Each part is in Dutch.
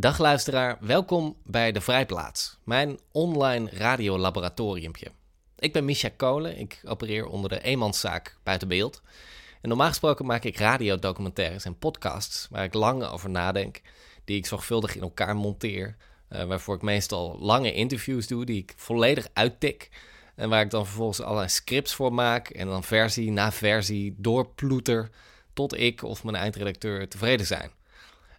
Dag luisteraar, welkom bij De Vrijplaats, mijn online radiolaboratoriumpje. Ik ben Misha Kolen, ik opereer onder de eenmanszaak buiten beeld. En normaal gesproken maak ik radiodocumentaires en podcasts waar ik lang over nadenk, die ik zorgvuldig in elkaar monteer, uh, waarvoor ik meestal lange interviews doe die ik volledig uittik en waar ik dan vervolgens allerlei scripts voor maak en dan versie na versie doorploeter tot ik of mijn eindredacteur tevreden zijn.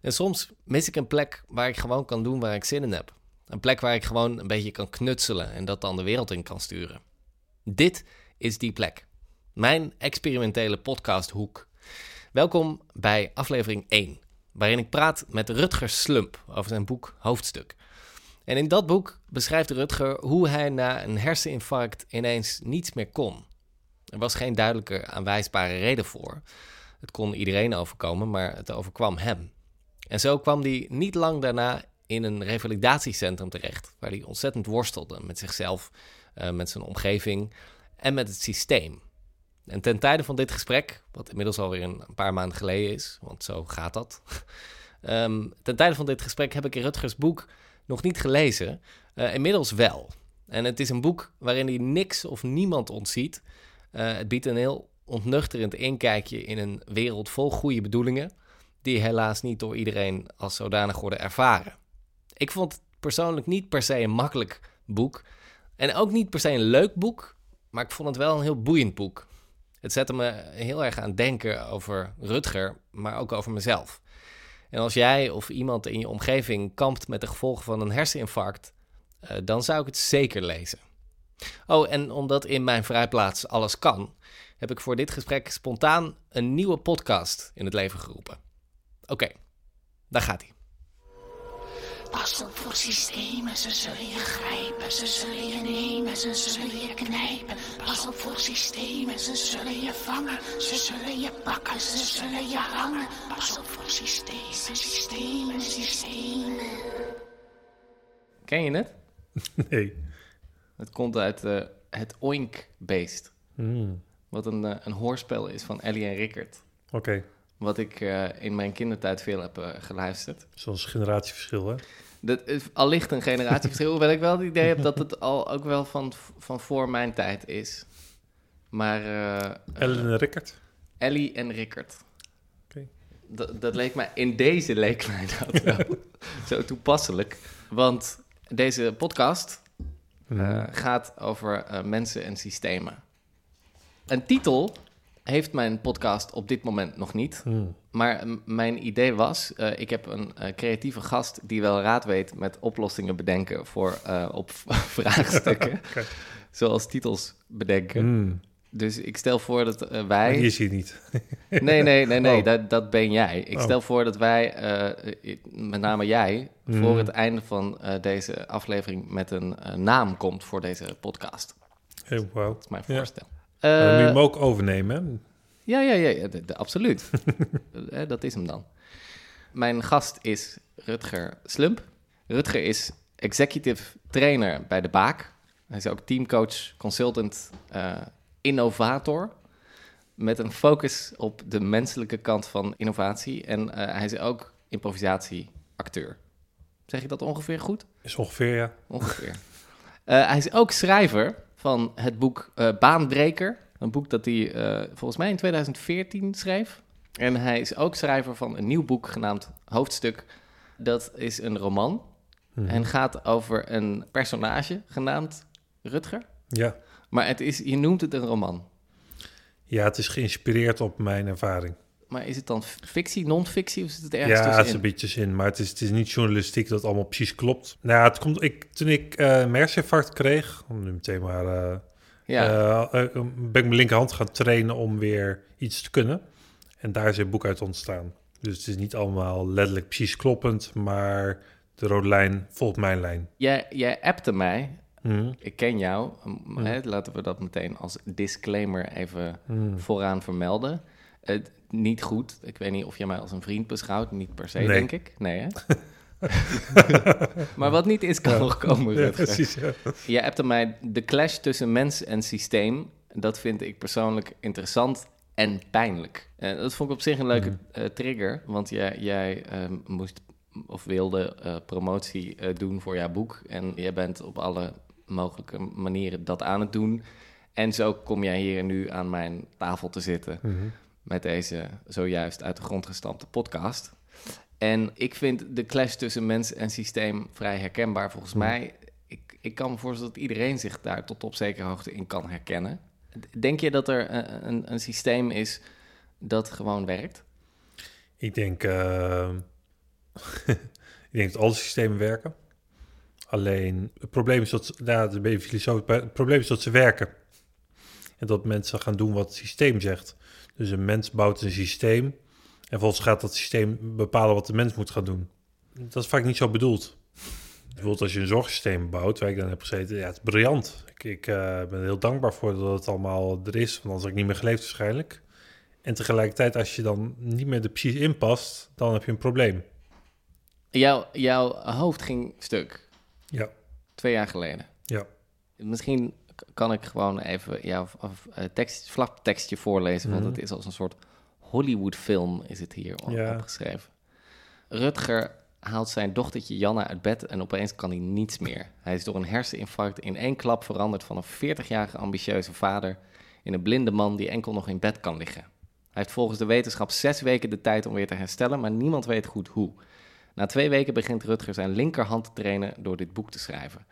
En soms mis ik een plek waar ik gewoon kan doen waar ik zin in heb. Een plek waar ik gewoon een beetje kan knutselen en dat dan de wereld in kan sturen. Dit is die plek. Mijn experimentele podcasthoek. Welkom bij aflevering 1, waarin ik praat met Rutger Slump over zijn boek Hoofdstuk. En in dat boek beschrijft Rutger hoe hij na een herseninfarct ineens niets meer kon. Er was geen duidelijke aanwijsbare reden voor. Het kon iedereen overkomen, maar het overkwam hem. En zo kwam hij niet lang daarna in een revalidatiecentrum terecht, waar hij ontzettend worstelde met zichzelf, uh, met zijn omgeving en met het systeem. En ten tijde van dit gesprek, wat inmiddels alweer een paar maanden geleden is, want zo gaat dat. um, ten tijde van dit gesprek heb ik Rutgers boek nog niet gelezen, uh, inmiddels wel. En het is een boek waarin hij niks of niemand ontziet. Uh, het biedt een heel ontnuchterend inkijkje in een wereld vol goede bedoelingen die helaas niet door iedereen als zodanig worden ervaren. Ik vond het persoonlijk niet per se een makkelijk boek. En ook niet per se een leuk boek, maar ik vond het wel een heel boeiend boek. Het zette me heel erg aan het denken over Rutger, maar ook over mezelf. En als jij of iemand in je omgeving kampt met de gevolgen van een herseninfarct, uh, dan zou ik het zeker lezen. Oh, en omdat in mijn vrijplaats alles kan, heb ik voor dit gesprek spontaan een nieuwe podcast in het leven geroepen. Oké, okay, daar gaat hij. Pas op voor systemen, ze zullen je grijpen, ze zullen je nemen, ze zullen je knijpen. Pas op voor systemen, ze zullen je vangen, ze zullen je pakken, ze zullen je hangen. Pas op voor systemen, systemen, systemen. Ken je het? Nee. Het komt uit uh, het Oink-beest. Mm. Wat een, uh, een hoorspel is van Ellie en Rickert. Oké. Okay. Wat ik uh, in mijn kindertijd veel heb uh, geluisterd. Zoals generatieverschil, hè? Dat is allicht een generatieverschil, hoewel ik wel het idee heb dat het al ook wel van, van voor mijn tijd is. Maar... Uh, Ellie en Rickert? Ellie en Rickert. Oké. Okay. Dat leek mij, in deze leek mij dat wel zo toepasselijk. Want deze podcast mm. gaat over mensen en systemen. Een titel heeft mijn podcast op dit moment nog niet. Hmm. Maar mijn idee was, uh, ik heb een uh, creatieve gast die wel raad weet met oplossingen bedenken voor uh, op vraagstukken. okay. Zoals titels bedenken. Hmm. Dus ik stel voor dat wij... Die is hier niet. nee, nee, nee, nee, Oh. dat, dat ben jij. Ik Oh. stel voor dat wij, met name jij, Hmm. voor het einde van deze aflevering met een naam komt voor deze podcast. Hey, wow. Dat is mijn voorstel. Maar dan moet je Eh, hem ook overnemen, hè? Ja, ja, ja, ja de- de- absoluut. Eh, dat is hem dan. Mijn gast is Rutger Slump. Rutger is executive trainer bij De Baak. Hij is ook teamcoach, consultant, eh, innovator. Met een focus op de menselijke kant van innovatie. En eh, hij is ook improvisatieacteur. Zeg ik dat ongeveer goed? Is ongeveer, ja. Ongeveer. Eh, hij is ook schrijver van het boek eh, Baanbreker. Een boek dat hij eh, volgens mij in 2014 schreef. En hij is ook schrijver van een nieuw boek genaamd Hoofdstuk. Dat is een roman Mhm. en gaat over een personage genaamd Rutger. Ja. Maar het is, je noemt het een roman. ja, het is geïnspireerd op mijn ervaring. Maar is het dan fictie, non-fictie of is het ergens Ja, het is tussenin? een beetje zin, maar het is, het is niet journalistiek dat het allemaal precies klopt. Nou ja, het komt, ik, toen ik herseninfarct kreeg, om nu meteen maar, eh, Ja, eh, ben ik mijn linkerhand gaan trainen om weer iets te kunnen. En daar is een boek uit ontstaan. Dus het is niet allemaal letterlijk precies kloppend, maar de rode lijn volgt mijn lijn. jij, jij appte mij. Mhm. Ik ken jou. m- Mm. Hè, laten we dat meteen als disclaimer even Mhm. vooraan vermelden. Het niet goed. Ik weet niet of jij mij als een vriend beschouwt. Niet per se, Nee. denk ik. Nee, hè? maar wat niet is, kan nog komen, Ja, precies. Ja. Je hebt mij de clash tussen mens en systeem. Dat vind ik persoonlijk interessant en pijnlijk. En dat vond ik op zich een leuke Mhm. eh, trigger. Want jij, jij ehm, moest of wilde eh, promotie doen voor jouw boek. En jij bent op alle mogelijke manieren dat aan het doen. En zo kom jij hier nu aan mijn tafel te zitten met deze zojuist uit de grond gestampte podcast. En ik vind de clash tussen mens en systeem vrij herkenbaar volgens mij. Ik, ik kan me voorstellen dat iedereen zich daar tot op zekere hoogte in kan herkennen. Denk je dat er een, een, een systeem is dat gewoon werkt? Ik denk, eh, ik denk dat alle systemen werken. Alleen het probleem is dat, ze- filosofisch, maar het probleem is dat ze werken. En dat mensen gaan doen wat het systeem zegt. Dus een mens bouwt een systeem en vervolgens gaat dat systeem bepalen wat de mens moet gaan doen. Dat is vaak niet zo bedoeld. Bijvoorbeeld als je een zorgsysteem bouwt, waar ik dan heb gezeten, ja, het is briljant. Ik, ik eh, ben er heel dankbaar voor dat het allemaal er is, want anders had ik niet meer geleefd waarschijnlijk. En tegelijkertijd, als je dan niet meer er precies in past, dan heb je een probleem. Jouw, jouw hoofd ging stuk Ja, twee jaar geleden. ja. Misschien kan ik gewoon even jouw of, eh, tekst, flaptekstje voorlezen, want Mhm. het is als een soort Hollywood-film is het hier op- Ja. opgeschreven. Rutger haalt zijn dochtertje Janna uit bed en opeens kan hij niets meer. Hij is door een herseninfarct in één klap veranderd van een 40-jarige ambitieuze vader in een blinde man die enkel nog in bed kan liggen. Hij heeft volgens de wetenschap zes weken de tijd om weer te herstellen, maar niemand weet goed hoe. Na twee weken begint Rutger zijn linkerhand te trainen door dit boek te schrijven.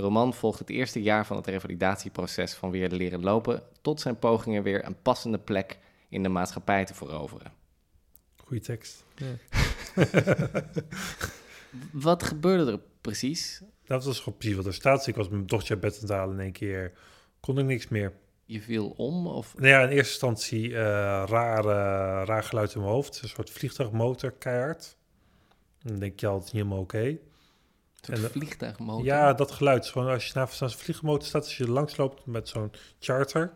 De roman volgt het eerste jaar van het revalidatieproces van weer leren lopen tot zijn pogingen weer een passende plek in de maatschappij te veroveren. Goeie tekst. Wat gebeurde er precies? Dat was gewoon precies wat er staat. Ik was mijn dochtertje uit bed aan het halen in één keer kon ik niks meer. Je viel om of Nou ja, in eerste instantie eh raar, raar geluid in mijn hoofd. Een soort vliegtuigmotor, keihard. Dan denk je altijd niet helemaal oké. Een vliegtuigmotor? Ja, dat geluid. Gewoon als je naast zo'n vliegmotor staat, als je langs loopt met zo'n charter.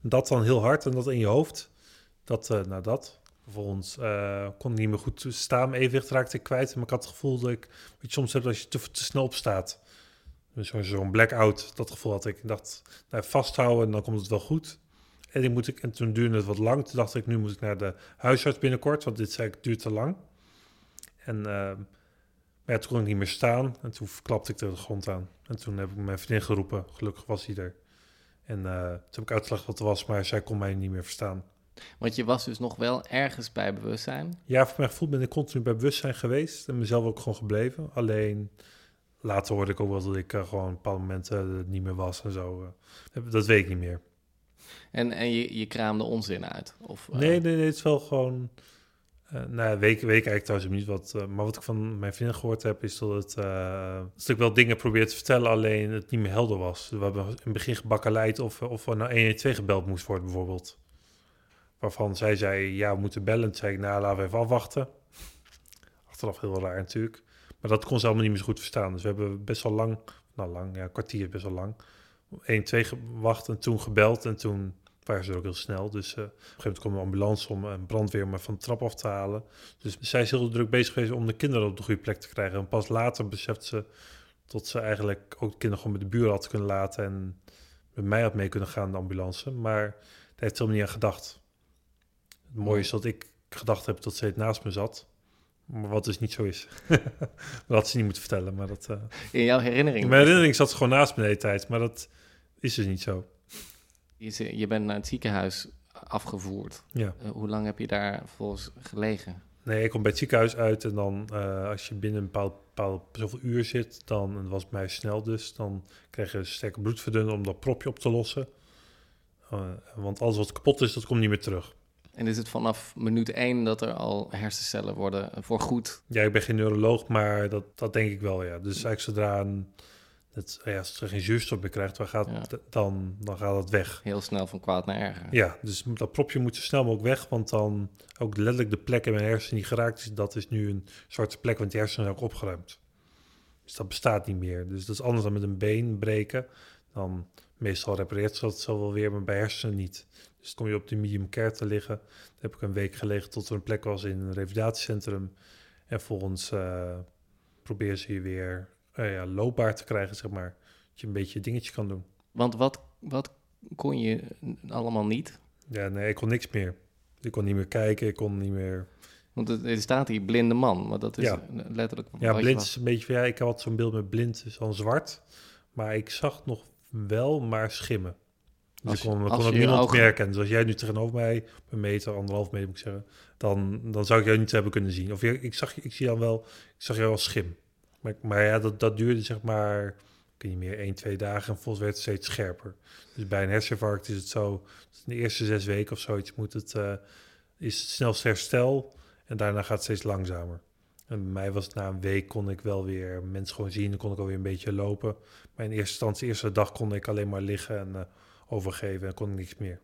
Dat dan heel hard en dat in je hoofd. Dat, eh nou dat. Vervolgens eh, kon ik niet meer goed staan. Mijn evenwicht raakte ik kwijt. Maar ik had het gevoel dat ik, wat je soms hebt als je te, te snel opstaat. Dus zo'n blackout, dat gevoel had ik. Ik dacht, nou, vasthouden en dan komt het wel goed. En, die moet ik, en toen duurde het wat lang. Toen dacht ik, nu moet ik naar de huisarts binnenkort. Want dit zei ik, duurt te lang. En maar ja, toen kon ik niet meer staan. En toen klapte ik de grond aan. En toen heb ik mijn vriendin geroepen. Gelukkig was hij er. En eh, toen heb ik uitgelegd wat er was, maar zij kon mij niet meer verstaan. Want je was dus nog wel ergens bij bewustzijn. Ja, voor mijn gevoel ben ik continu bij bewustzijn geweest. En mezelf ook gewoon gebleven. Alleen later hoorde ik ook wel dat ik eh, gewoon op bepaalde momenten niet meer was en zo. eh. dat weet ik niet meer. En, en je, je kraamde onzin uit. Of, Nee, nee, nee, het is wel gewoon... eh nou, weet, ik eigenlijk trouwens niet wat... eh, maar wat ik van mijn vriendin gehoord heb, is dat het... eh, dat ik wel dingen probeerde te vertellen, alleen het niet meer helder was. We hebben in het begin gebakkeleid of, of er naar 112 gebeld moest worden, bijvoorbeeld. Waarvan zij zei, ja, we moeten bellen. Toen zei ik, nou, laten we even afwachten. Achteraf heel raar natuurlijk. Maar dat kon ze allemaal niet meer zo goed verstaan. Dus we hebben best wel lang... Nou, lang, ja, een kwartier best wel lang. 112 gewacht en toen gebeld. En toen waren ze ook heel snel. Dus eh, op een gegeven moment kwam een ambulance om een brandweer maar van de trap af te halen. Dus zij is heel druk bezig geweest om de kinderen op de goede plek te krijgen. En pas later beseft ze dat ze eigenlijk ook de kinderen gewoon met de buren had kunnen laten. En met mij had mee kunnen gaan, de ambulance. Maar daar heeft ze helemaal niet aan gedacht. Het mooie is dat ik gedacht heb dat ze het naast me zat. Maar wat dus niet zo is. dat had ze niet moeten vertellen. Maar dat, eh, In jouw herinnering. in mijn herinnering zat ze gewoon naast me de hele tijd. Maar dat is dus niet zo. Je, je bent naar het ziekenhuis afgevoerd. Ja. Eh, hoe lang heb je daar volgens gelegen? Nee, ik kom bij het ziekenhuis uit en dan eh, als je binnen een bepaald, bepaald zoveel uur zit, dan, en was mij snel dus, dan krijg je een sterke bloedverdunner om dat propje op te lossen. Eh, want alles wat kapot is, dat komt niet meer terug. En is het vanaf minuut één dat er al hersencellen worden voorgoed? Ja, ik ben geen neuroloog, maar dat, dat denk ik wel, ja. Dus eigenlijk zodra een, het, ja, als er geen zuurstof meer krijgt, dan gaat, Ja. dan, dan gaat het weg. Heel snel van kwaad naar erger. Ja, dus dat propje moet zo snel mogelijk weg, want dan ook letterlijk de plek in mijn hersenen die geraakt is, dat is nu een zwarte plek, want die hersenen zijn ook opgeruimd. Dus dat bestaat niet meer. Dus dat is anders dan met een been breken. Dan meestal repareert ze dat zo wel weer, maar bij hersenen niet. Dus dan kom je op de medium care te liggen. Dan heb ik een week gelegen tot er een plek was in een revalidatiecentrum. En volgens eh probeer ze je weer eh, ja, loopbaar te krijgen, zeg maar. Dat je een beetje dingetje kan doen. Want wat, wat kon je allemaal niet? Ja, nee, ik kon niks meer. Ik kon niet meer kijken, ik kon niet meer... Want het- er staat hier blinde man, maar dat is Ja. letterlijk Ja, blind is een beetje van, ja, ik had zo'n beeld met blind, is dan zwart. Maar ik zag nog wel maar schimmen. Dus Als ik kon, ik als kon ook niemand ogen- merken. Dus als jij nu tegenover mij, een meter, anderhalf meter moet ik zeggen, dan, dan zou ik jou niet hebben kunnen zien. Of je- ik, zag, je- ik zie dan wel, ik zag jou wel schim. Maar, maar ja, dat, dat duurde zeg maar, ik weet niet meer, één, twee dagen en volgens werd het steeds scherper. Dus bij een herseninfarct is het zo, in de eerste zes weken of zoiets moet het, eh, is het snelste herstel en daarna gaat het steeds langzamer. En bij mij was het na een week kon ik wel weer mensen gewoon zien, dan kon ik alweer een beetje lopen. Maar in eerste instantie, de eerste dag kon ik alleen maar liggen en eh, overgeven en kon ik niks meer.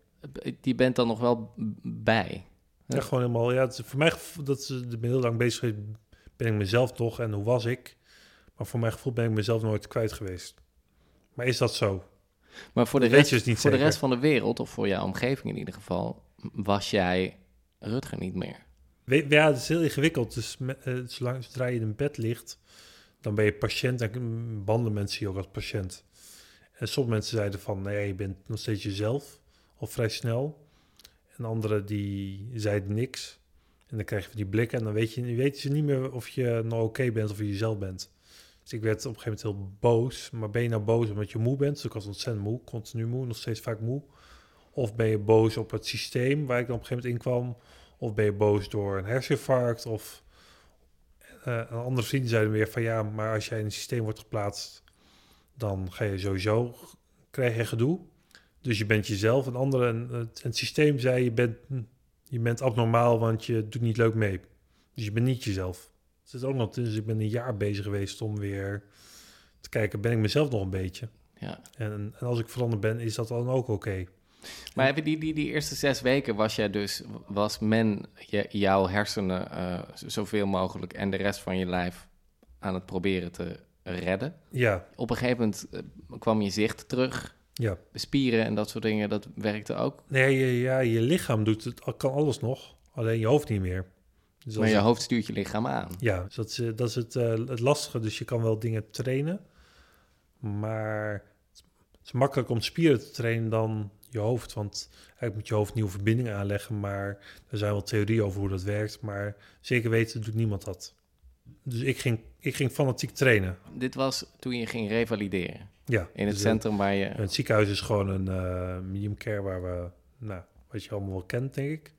Die bent dan nog wel bij. Ja, Ja. gewoon helemaal, ja, het voor mij, dat ik ben heel lang bezig ben ik mezelf nog en hoe was ik? Maar voor mijn gevoel ben ik mezelf nooit kwijt geweest. Maar is dat zo? Maar voor de, rest, dus voor de rest van de wereld, of voor jouw omgeving in ieder geval, was jij Rutger niet meer. We- Ja, het is heel ingewikkeld. Dus me- eh, zolang zodra je in een bed ligt, dan ben je patiënt en behandelen mensen je ook als patiënt. En sommige mensen zeiden van, nee, je bent nog steeds jezelf, al vrij snel. En anderen die zeiden niks. En dan krijg je die blikken en dan weet je, weet je niet meer of je nou oké bent of je jezelf bent. Dus ik werd op een gegeven moment heel boos. Maar ben je nou boos omdat je moe bent? Dus ik was ontzettend moe, continu moe, nog steeds vaak moe. Of ben je boos op het systeem waar ik dan op een gegeven moment in kwam? Of ben je boos door een herseninfarct? Of eh, een andere vrienden zeiden weer van ja, maar als jij in een systeem wordt geplaatst, dan ga je sowieso krijg je gedoe. Dus je bent jezelf. En het, het systeem zei je bent, je bent abnormaal, want je doet niet leuk mee. Dus je bent niet jezelf. Het is ook nog, dus ik ben een jaar bezig geweest om weer te kijken, ben ik mezelf nog een beetje? Ja. En, en als ik veranderd ben, is dat dan ook oké? Maar hebben die, die, die eerste zes weken was jij dus, was men je, jouw hersenen eh, zoveel mogelijk en de rest van je lijf aan het proberen te redden? Ja, Op een gegeven moment eh, kwam je zicht terug, ja. spieren en dat soort dingen, dat werkte ook. Nee, je- ja, je lichaam doet het, kan alles nog, alleen je hoofd niet meer. Dus Maar je het- hoofd stuurt je lichaam aan. Ja, dus dat is, eh, dat is het, eh, het lastige. Dus je kan wel dingen trainen, maar het is makkelijk om spieren te trainen dan je hoofd. Want eigenlijk moet je hoofd nieuwe verbindingen aanleggen, maar er zijn wel theorieën over hoe dat werkt. Maar zeker weten doet niemand dat. Dus ik ging, ik ging fanatiek trainen. Dit was toen je ging revalideren. Ja, In het dus, eh, centrum waar je... Het ziekenhuis is gewoon een eh medium care waar we, nou, wat je allemaal wel kent, denk ik.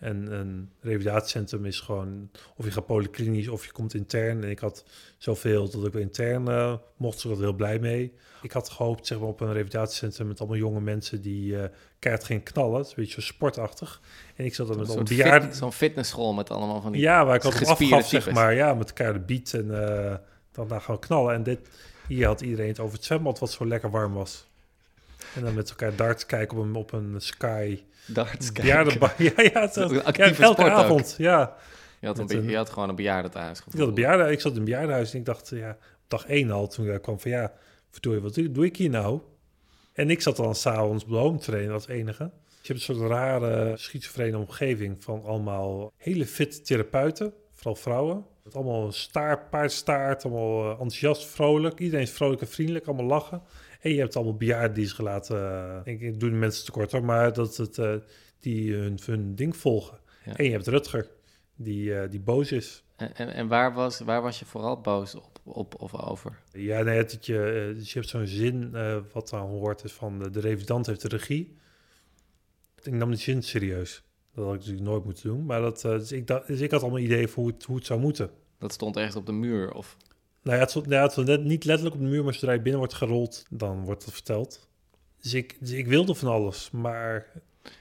En een revalidatiecentrum is gewoon, of je gaat polyklinisch of je komt intern. En ik had zoveel dat ik intern eh, mocht, dus ik was heel blij mee. Ik had gehoopt zeg maar, op een revalidatiecentrum met allemaal jonge mensen die eh keihard gingen knallen. Het is een beetje zo sportachtig. En ik zat Een met soort bejaarden. fit- Zo'n fitnessschool met allemaal van die... Ja, waar ik gespierde afgaf, zeg maar. Ja, met elkaar de beat en eh, dan daar gaan we knallen. En dit, hier had iedereen het over het zwembad wat zo lekker warm was. En dan met elkaar darts kijken op een, op een sky. darts Bejaardenbar. Ja, ja, het, ja, elke sport ook. avond. Ja, Je had, een, je had gewoon een bejaardentehuis ik, had een bejaarden, ik zat in een bejaardenhuis en ik dacht, ja, op dag één al, toen ik daar kwam van ja, verdorie, wat doe, doe ik hier nou? En ik zat dan s'avonds op de home trainen als enige. Je hebt een soort rare schizofrene omgeving van allemaal hele fit therapeuten, vooral vrouwen. Met allemaal staart, paardstaart, allemaal eh, enthousiast, vrolijk. Iedereen is vrolijk en vriendelijk, allemaal lachen. En je hebt allemaal bejaarden die zich laten, eh, ik, ik doe de mensen tekort hoor, maar dat het, eh, die hun, hun ding volgen. Ja. En je hebt Rutger, die, eh, die boos is. En, en, en waar, was, waar was je vooral boos op, op of over? Ja, nee, dat je, dus je hebt zo'n zin wat dan hoort is van de, de revidant heeft de regie. Ik nam die zin serieus. Dat had ik natuurlijk nooit moeten doen. Maar dat, eh, dus, ik dacht, dus ik had allemaal ideeën voor hoe het, hoe het zou moeten. Dat stond ergens op de muur of... Nou ja, het stond, ja, het stond net, niet letterlijk op de muur, maar zodra je binnen wordt gerold, dan wordt dat verteld. Dus ik, dus ik wilde van alles, maar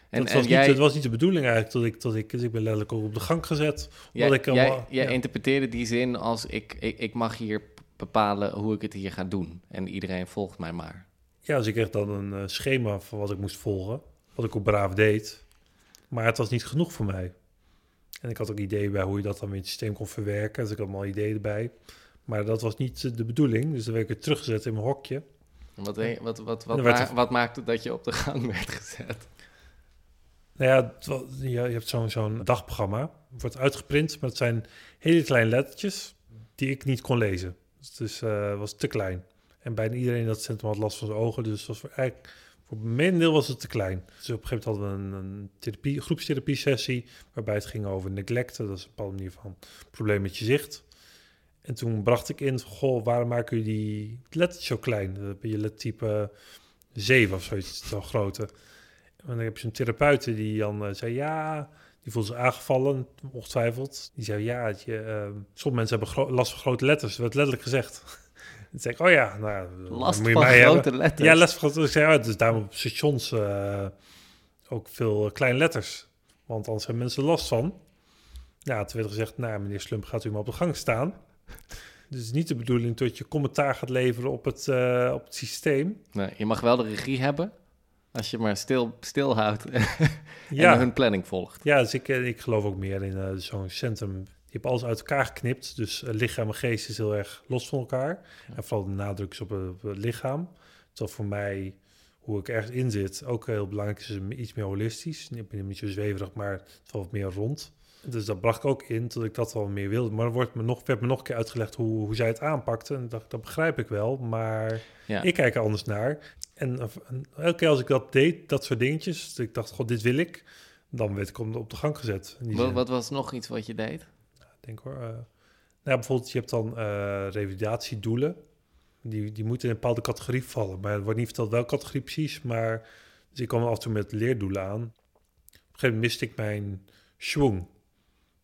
En, dat en was jij, niet, het was niet de bedoeling eigenlijk. Dat ik, dat ik, dus ik ben letterlijk ook op de gang gezet. jij, ik jij, allemaal- jij ja. interpreteerde die zin als ik, ik, ik mag hier bepalen hoe ik het hier ga doen. En iedereen volgt mij maar. Ja, dus ik kreeg dan een eh, schema van wat ik moest volgen. Wat ik ook braaf deed. Maar het was niet genoeg voor mij. En ik had ook ideeën bij hoe je dat dan in het systeem kon verwerken. Dus ik had allemaal ideeën erbij. Maar dat was niet eh, de bedoeling. Dus dan werd ik weer teruggezet in mijn hokje. En Wat, wat, wat, wat, wat, werd ma- wat maakte dat je op de gang werd gezet? Nou ja, je, je hebt zo'n zo'n dagprogramma. Het wordt uitgeprint, maar het zijn hele kleine lettertjes die ik niet kon lezen. Dus het is, eh, was te klein. En bijna iedereen in dat centrum had last van zijn ogen. Dus was voor, eigenlijk Voor mijn deel was het te klein. Dus op een gegeven moment hadden we een, een therapie, groepstherapie sessie, waarbij het ging over neglecten. Dat is een bepaalde manier van probleem met je zicht. En toen bracht ik in, goh, waarom maken jullie die letters zo klein? Dan heb je lettertype 7 of zoiets, zo grote. En dan heb je zo'n therapeut die dan eh, zei, ja, die voelde zich aangevallen, ongetwijfeld. Die zei, ja, je, eh, sommige mensen hebben last van grote letters. Dat werd letterlijk gezegd. Zei ik, oh ja, nou, Last van grote hebben. letters. Ja, les van grote Ik zei, oh, dus daarom op stations eh, ook veel kleine letters. Want anders hebben mensen last van. Ja, toen werd gezegd, nou, meneer Slump, gaat u maar op de gang staan. Dus het is niet de bedoeling dat je commentaar gaat leveren op het, eh, op het systeem. Nee, je mag wel de regie hebben, als je maar stil, stilhoudt en Ja, hun planning volgt. ja dus ik, eh, ik geloof ook meer in eh, zo'n centrum. Je hebt alles uit elkaar geknipt. Dus lichaam en geest is heel erg los van elkaar. En vooral de nadruk is op, het- op het lichaam. Terwijl voor mij, hoe ik ergens in zit, ook heel belangrijk is, iets meer holistisch. Ik ben niet zo zweverig, maar het wat meer rond. Dus dat bracht ik ook in, tot ik dat wel meer wilde. Maar er wordt me nog, werd me nog een keer uitgelegd hoe, hoe zij het aanpakte. En dacht, dat begrijp ik wel, maar Ja. ik kijk er anders naar. En, en elke keer als ik dat deed, dat soort dingetjes, dat ik dacht, god, dit wil ik. Dan werd ik op op de gang gezet. Wat, wat was nog iets wat je deed? Ik denk hoor. eh, nou, ja, bijvoorbeeld, je hebt dan eh revalidatiedoelen. Die, die moeten in een bepaalde categorie vallen. Maar er wordt niet verteld welke categorie precies. Maar dus ik kwam af en toe met leerdoelen aan. Op een gegeven moment miste ik mijn schwung.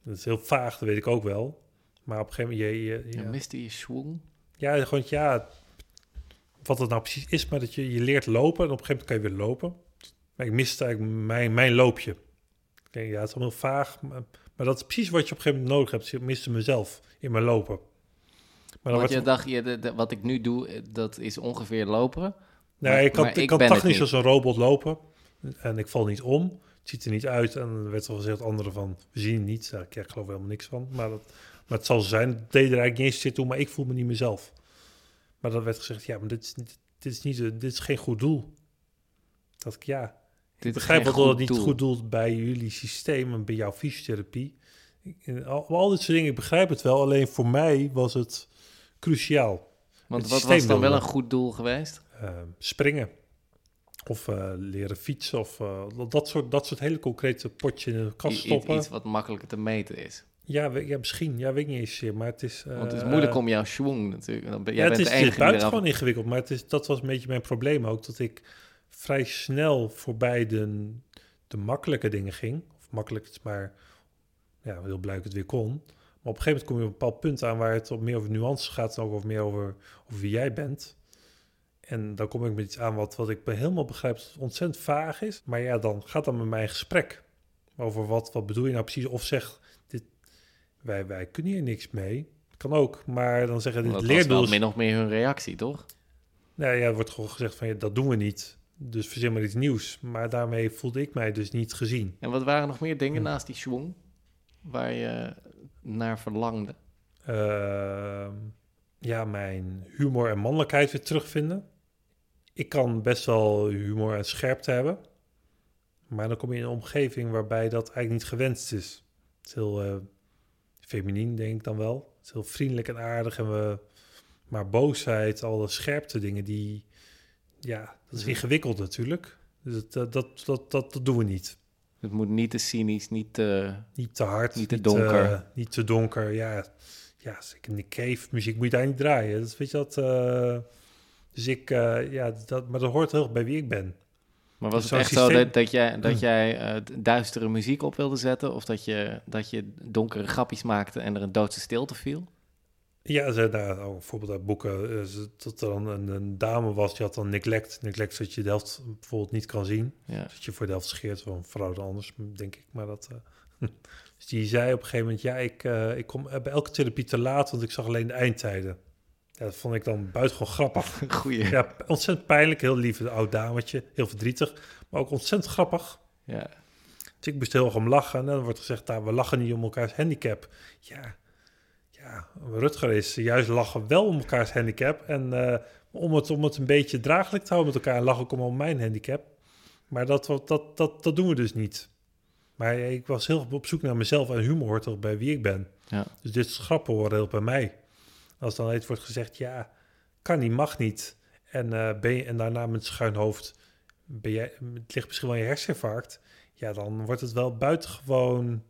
Dat is heel vaag, dat weet ik ook wel. Maar op een gegeven moment, je, je, Je ja, miste je schwung. ja, gewoon ja, wat het nou precies is, maar dat je, je leert lopen en op een gegeven moment kan je weer lopen. Maar ik miste eigenlijk mijn, mijn loopje. Ja, het is allemaal vaag, maar, maar dat is precies wat je op een gegeven moment nodig hebt. Ik miste mezelf in mijn lopen. Maar dan Want je dacht, je, de- de- wat ik nu doe, eh, dat is ongeveer lopen. nee, maar- ik kan, ik kan technisch niet. als een robot lopen en ik val niet om. Het ziet er niet uit en er werd al gezegd anderen van, we zien het niet. Ja, ik geloof helemaal niks van, maar, dat, maar het zal zijn. Het deed er eigenlijk niet eens zitten toe, maar ik voel me niet mezelf. Maar dan werd gezegd, ja, maar dit is, niet, dit is, niet, dit is geen goed doel. Dat ik, ja, Dit ik begrijp wel dat het niet doel. goed doelt bij jullie systeem en bij jouw fysiotherapie. Ik- Al, al dit soort dingen, ik begrijp het wel. Alleen voor mij was het cruciaal. Want het wat was dan wel een goed doel geweest? Eh, springen. Of eh, leren fietsen. Of eh, dat, soort, dat soort hele concrete potje in de kast I- iets, stoppen. iets wat makkelijker te meten is. Ja, we- ja, misschien. Ja, weet ik niet eens. zeer, Maar het is... Want het is eh, moeilijk om jouw schwung natuurlijk. Dan ben, jij ja, bent het is, het eraf... buitengewoon ingewikkeld. Maar het is, dat was een beetje mijn probleem ook. Dat ik vrij snel voorbij de, de makkelijke dingen ging. Of makkelijk, maar ja, heel blij ik het weer kon. Maar op een gegeven moment kom je op een bepaald punt aan waar het op meer over nuances gaat. En ook over meer over, over wie jij bent. En dan kom ik met iets aan wat, wat ik helemaal begrijp dat ontzettend vaag is. Maar ja, dan gaat dan met mij gesprek. Over wat, wat bedoel je nou precies? Of zeg, dit, wij, wij kunnen hier niks mee. Kan ook, maar dan zeggen dit Dat leerdoel is min of meer hun reactie, toch? nou ja, er wordt gewoon gezegd van ja, dat doen we niet. Dus verzin maar iets nieuws. Maar daarmee voelde ik mij dus niet gezien. En wat waren nog meer dingen naast die schwung waar je naar verlangde? Ehm, ja, mijn humor en mannelijkheid weer terugvinden. Ik kan best wel humor en scherpte hebben. Maar dan kom je in een omgeving waarbij dat eigenlijk niet gewenst is. Het is heel eh feminien, denk ik dan wel. Het is heel vriendelijk en aardig. En we, maar boosheid, alle scherpte dingen, die... Ja, dat is Mhm. ingewikkeld natuurlijk. Dus dat, dat, dat, dat, dat, doen we niet. Het moet niet te cynisch, niet te... Niet te hard. Niet te donker. eh, niet te donker, ja. Ja, zeker in de cave muziek moet je daar niet draaien. Dat weet je dat... eh, dus ik, eh, ja, dat, maar dat hoort heel erg bij wie ik ben. Maar was Dus het echt zo dat, dat jij, dat jij eh, duistere muziek op wilde zetten? Of dat je, dat je donkere grapjes maakte en er een doodse stilte viel? Ja, ze, nou, oh, bijvoorbeeld uit boeken, eh, dat er dan een, een dame was, die had dan neglect. Neglect dat je de helft bijvoorbeeld niet kan zien. Ja. Dat je voor de helft scheert, een vrouw dan anders, denk ik. Maar dat, dus die zei op een gegeven moment, ja, ik, ik kom bij elke therapie te laat, want ik zag alleen de eindtijden. Ja, dat vond ik dan buitengewoon grappig. Goeie. Ja, ontzettend pijnlijk, heel lief, een oud dametje, heel verdrietig, maar ook ontzettend grappig. Ja. Dus ik moest heel erg om lachen. En dan wordt gezegd, nou, we lachen niet om elkaars handicap. Ja, ja, Rutger is juist lachen wel om elkaars handicap. En eh, om, het, om het een beetje draaglijk te houden met elkaar. En lachen ook om om mijn handicap. Maar dat, dat, dat, dat, doen we dus niet. Maar ik was heel op zoek naar mezelf. En humor hoort ook bij wie ik ben. Ja. Dus dit grappen horen heel bij mij. Als dan iets wordt gezegd, ja, kan niet, mag niet. En, eh, ben je, en daarna met schuin hoofd, ben jij, het ligt misschien wel in je herseninfarct. Ja, dan wordt het wel buitengewoon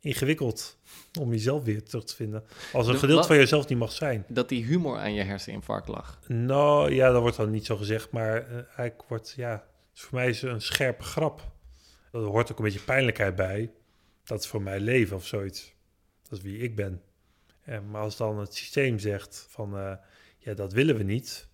ingewikkeld om jezelf weer terug te vinden. Als een De- gedeelte wat- van jezelf niet mag zijn. Dat die humor aan je herseninfarct lag. Nou, ja, dat wordt dan niet zo gezegd, maar eh, eigenlijk wordt, ja, dus voor mij is een scherpe grap. Er hoort ook een beetje pijnlijkheid bij. Dat is voor mij leven of zoiets. Dat is wie ik ben. En, maar als dan het systeem zegt van, eh, ja, dat willen we niet.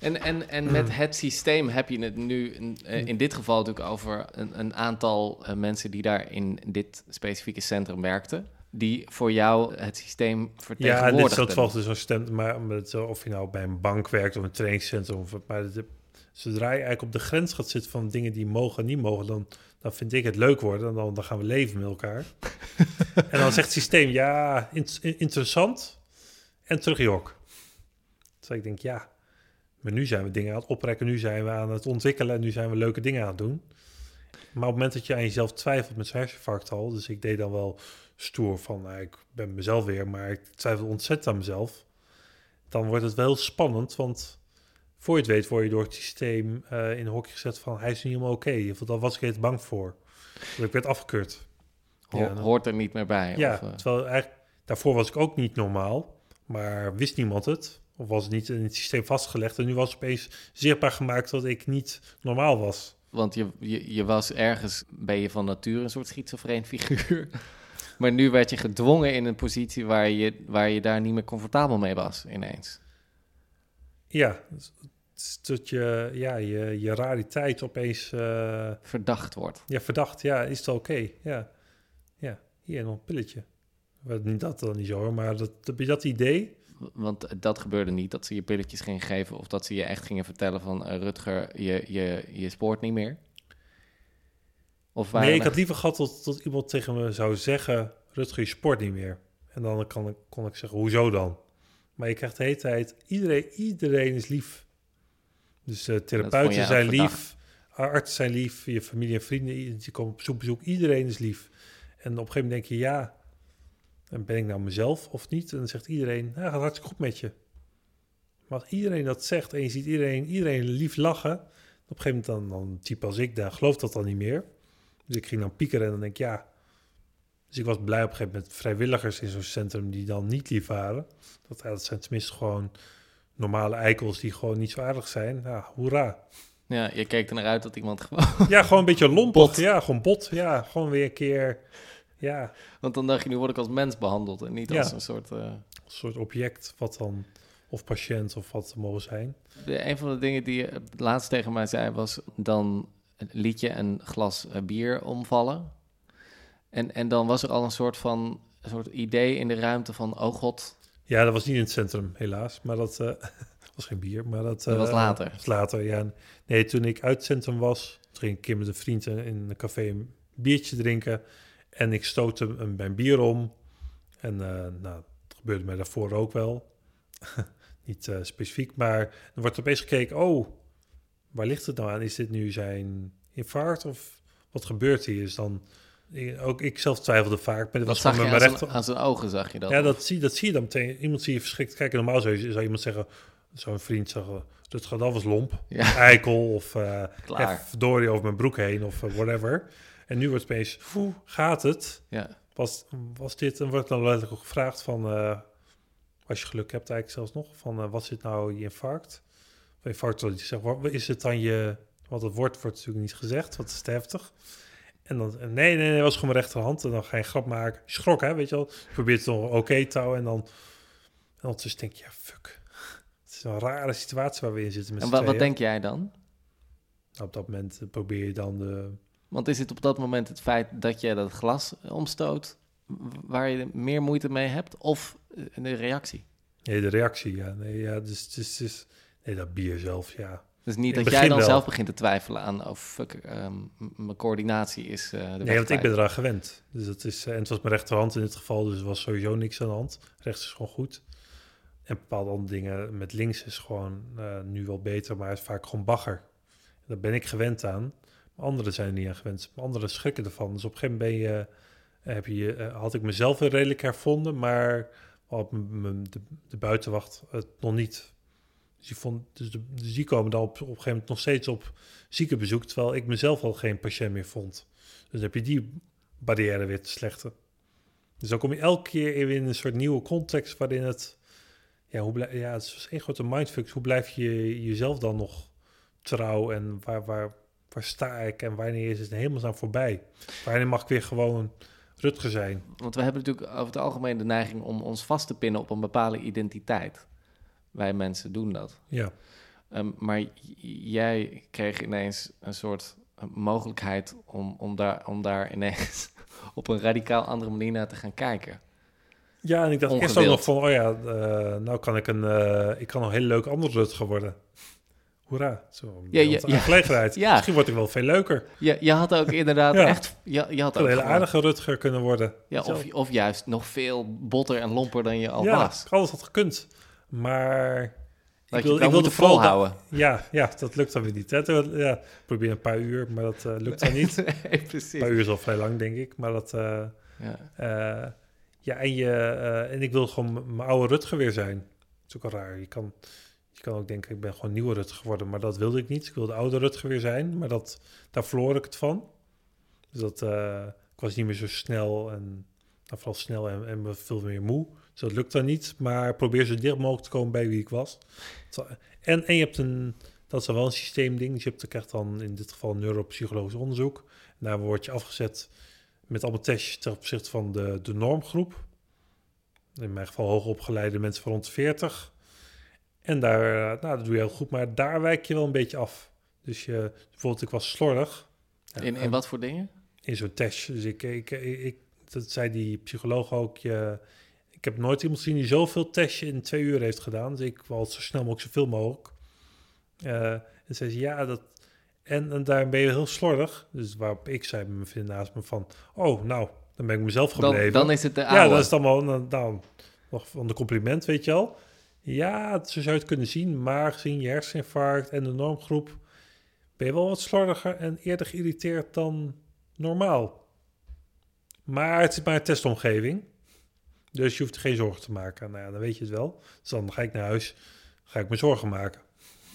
En, en, en met het systeem heb je het nu in, eh, in dit geval natuurlijk over een, een aantal eh, mensen die daar in dit specifieke centrum werkten. Die voor jou het systeem Ja, dit vertegenwoordigden. dat valt dus zo'n stem, maar of je nou bij een bank werkt of een trainingscentrum. Of, maar de, zodra je eigenlijk op de grens gaat zitten van dingen die mogen en niet mogen, dan, dan vind ik het leuk worden. En dan, dan gaan we leven met elkaar. en dan zegt het systeem, ja, in- in- interessant en terug je hok. Dus ik denk, ja, maar nu zijn we dingen aan het oprekken, nu zijn we aan het ontwikkelen en nu zijn we leuke dingen aan het doen. Maar op het moment dat je aan jezelf twijfelt met zo'n herseninfarct al, dus ik deed dan wel stoer van, nou, ik ben mezelf weer, maar ik twijfel ontzettend aan mezelf. Dan wordt het wel spannend, want voor je het weet word je door het systeem eh, in een hokje gezet van, hij is niet helemaal oké. Of daar was ik even bang voor. Dat ik werd afgekeurd. Ho- Ja, hoort er niet meer bij. Ja, of, eh, terwijl eigenlijk, daarvoor was ik ook niet normaal, maar wist niemand het. Of was het niet in het systeem vastgelegd. En nu was opeens zichtbaar gemaakt dat ik niet normaal was. Want je, je, je was ergens, ben je van nature een soort schizofreen figuur. Maar nu werd je gedwongen in een positie waar je, waar je daar niet meer comfortabel mee was ineens. Ja, dat je, ja, je, je rariteit opeens eh, Verdacht wordt. ja, verdacht. Ja, is het oké? Ja. ja, hier nog een pilletje. Dat dan niet zo hoor, maar dat, heb je dat idee? Want dat gebeurde niet, dat ze je pilletjes gingen geven... of dat ze je echt gingen vertellen van... eh, Rutger, je, je, je spoort niet meer. Of Nee, ik had liever gehad dat, dat iemand tegen me zou zeggen... Rutger, je sport niet meer. En dan kan ik, kon ik zeggen, hoezo dan? Maar je krijgt de hele tijd... Iedereen, iedereen is lief. Dus vond therapeuten zijn lief. Artsen zijn lief. Je familie en vrienden, die komen op bezoek, bezoek. Iedereen is lief. En op een gegeven moment denk je, ja... en ben ik nou mezelf of niet? En dan zegt iedereen, nou, gaat hartstikke goed met je. Maar als iedereen dat zegt en je ziet iedereen, iedereen lief lachen... op een gegeven moment dan, dan type als ik, dan gelooft dat dan niet meer... Dus ik ging dan piekeren en dan denk ik, ja. Dus ik was blij op een gegeven moment met vrijwilligers in zo'n centrum die dan niet lief waren. Dat, ja, dat zijn tenminste gewoon normale eikels die gewoon niet zo aardig zijn. Ja, hoera. Ja, je keek er naar uit dat iemand gewoon... Ja, gewoon een beetje lompig. Ja, gewoon bot. Ja, gewoon weer een keer. Ja, Want dan dacht je, nu word ik als mens behandeld... en niet Ja. als een soort... eh, een soort object wat dan, of patiënt of wat mogen zijn. De, een van de dingen die je laatst tegen mij zei was... dan liet je een glas eh, bier omvallen. En, en dan was er al een soort van een soort idee in de ruimte van... oh god, Ja, dat was niet in het centrum, helaas. Maar dat eh, was geen bier. Maar dat, Dat was eh, later. was later, ja. Nee, toen ik uit het centrum was, ging ik een met een vriend in een café een biertje drinken. En ik stootte een, mijn bier om. En eh, nou, dat gebeurde mij daarvoor ook wel. niet specifiek, maar dan wordt er opeens gekeken, oh, waar ligt het nou aan? Is dit nu zijn infarct of wat gebeurt hier? Dus dan, ook ik zelf twijfelde vaak. Maar wat dat was zag je aan mijn zijn, rechter... aan zijn ogen, zag je dat? Ja, dat zie, dat zie je dan meteen. Iemand zie je verschrikt kijken. Normaal zou, je, zou iemand zeggen, zo'n vriend zeggen, dat gaat was lomp. Ja, Eikel of klaar. echt verdorie over mijn broek heen of eh, whatever. En nu wordt het opeens, hoe gaat het? Ja. Was, was dit, en wordt dan letterlijk ook gevraagd van, eh, als je geluk hebt eigenlijk zelfs nog, van eh, wat zit nou je infarct? Of infarct, dat je zegt, wat is het dan je, want het woord wordt natuurlijk niet gezegd, wat is te heftig. En dan, nee, nee, nee, was gewoon mijn rechterhand. En dan ga je een grap maken. Schrok, hè, weet je wel. Je probeert het nog oké te houden. En dan, en ondertussen denk je, ja, fuck. Het is een rare situatie waar we in zitten met En wat tweeën. denk jij dan? Nou, op dat moment eh, probeer je dan de... Want is het op dat moment het feit dat je dat glas omstoot... waar je meer moeite mee hebt? Of eh, de reactie? Nee, de reactie, ja. Nee, ja, dus, dus, dus nee, dat bier zelf, ja. Dus niet dat jij dan wel. zelf begint te twijfelen aan... oh fuck, ehm, mijn coördinatie is eh de Nee, want ik ben eraan gewend. Dus dat is, eh, en het was mijn rechterhand in dit geval, dus er was sowieso niks aan de hand. Rechts is gewoon goed. En bepaalde andere dingen met links is gewoon eh, nu wel beter, maar het is vaak gewoon bagger. Daar ben ik gewend aan. Maar anderen zijn er niet aan gewend. Maar anderen schrikken ervan. Dus op een gegeven moment ben je, heb je, had ik mezelf weer redelijk hervonden, maar op de, de buitenwacht het nog niet. Dus die, vond, dus, de, die komen dan op, op een gegeven moment nog steeds op ziekenbezoek, terwijl ik mezelf al geen patiënt meer vond. Dus heb je die barrière weer te slechten. Dus dan kom je elke keer in een soort nieuwe context waarin het... Ja, hoe blij, ja het is één grote mindfuck. Hoe blijf je jezelf dan nog trouw en waar, waar, waar sta ik en wanneer is het helemaal aan voorbij? Wanneer mag ik weer gewoon Rutger zijn? Want we hebben natuurlijk over het algemeen de neiging om ons vast te pinnen op een bepaalde identiteit. Wij mensen doen dat. Ja. Ehm, maar jij kreeg ineens een soort mogelijkheid om, om, daar, om daar ineens op een radicaal andere manier naar te gaan kijken. Ja, en ik dacht eerst ook Ongewild. nog van, oh ja, eh, nou kan ik een, eh, ik kan een hele leuke andere Rutger worden. Hoera, zo Ja, ja, ja, ja. gelegenheid. Ja. Misschien word ik wel veel leuker. Je, je had ook inderdaad Ja. echt... Je, je had ook een hele gewoon- aardige Rutger kunnen worden. Ja, of, of juist nog veel botter en lomper dan je al ja, was. alles had gekund. Maar Dat ik, wil, het ik vooral... dat- volhouden. Ja, ja, dat lukt dan weer niet. Hè. Ja, ik probeer een paar uur, maar dat eh, lukt dan niet. Een nee, precies. paar uur is al vrij lang, denk ik. Maar dat... eh, Ja. eh, ja, en, je, en ik wil gewoon mijn oude Rutger weer zijn. Dat is ook wel raar. Je kan, je kan ook denken, ik ben gewoon nieuwe Rutger geworden. Maar dat wilde ik niet. Ik wilde de oude Rutger weer zijn. Maar dat, daar verloor ik het van. Dus dat, ik was niet meer zo snel. En nou, vooral snel en, en veel meer moe. Dus dat lukt dan niet. Maar probeer zo dicht mogelijk te komen bij wie ik was. Zo- En, en je hebt een... Dat is dan wel een systeemding. Dus je hebt, je krijgt dan in dit geval neuropsychologisch onderzoek. En daar word je afgezet met allemaal testjes ten opzichte van de, de normgroep. In mijn geval hoogopgeleide mensen van rond de 40. En daar, eh, nou, dat doe je heel goed, maar daar wijk je wel een beetje af. Dus je, bijvoorbeeld, ik was slordig. In, in wat voor dingen? in zo'n test. Dus ik, ik, ik, ik- dat zei die psycholoog ook. Je, ik heb nooit iemand gezien die zoveel testje in twee uur heeft gedaan. Dus ik wou zo snel mogelijk, zoveel mogelijk. Eh, en zei ze, ja, dat... En, en daar ben je heel slordig. Dus waarop ik zei met mijn vriend naast me van... Oh, nou, dan ben ik mezelf gebleven. Dan, dan is het de oude. Ja, dat is dan wel nou, nou, nog van de compliment, weet je al. Ja, zo zou je het kunnen zien. Maar gezien je herseninfarct en de normgroep... ben je wel wat slordiger en eerder geïrriteerd dan normaal. Maar het is maar een testomgeving. Dus je hoeft er geen zorgen te maken. Nou ja, dan weet je het wel. Dus dan ga ik naar huis, ga ik me zorgen maken.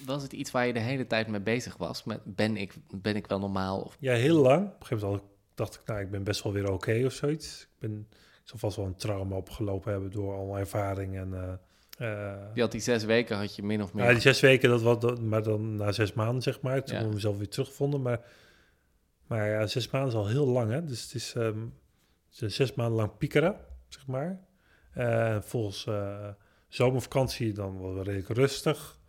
Was het iets waar je de hele tijd mee bezig was? Met ben ik, ben ik wel normaal? Of, Ja, heel lang. Op een gegeven moment dacht ik, nou, ik ben best wel weer oké of zoiets. Ik, ben, ik zal vast wel een trauma opgelopen hebben door al mijn ervaring. En, eh, eh, je had die zes weken, had je min of meer... Ja, die zes weken, dat was, maar dan na zes maanden, zeg maar. Toen Ja. ik mezelf weer teruggevonden. Maar, maar ja, zes maanden is al heel lang, hè. Dus het is, het is zes maanden lang piekeren, zeg maar. Eh, volgens eh, zomervakantie dan wel redelijk rustig.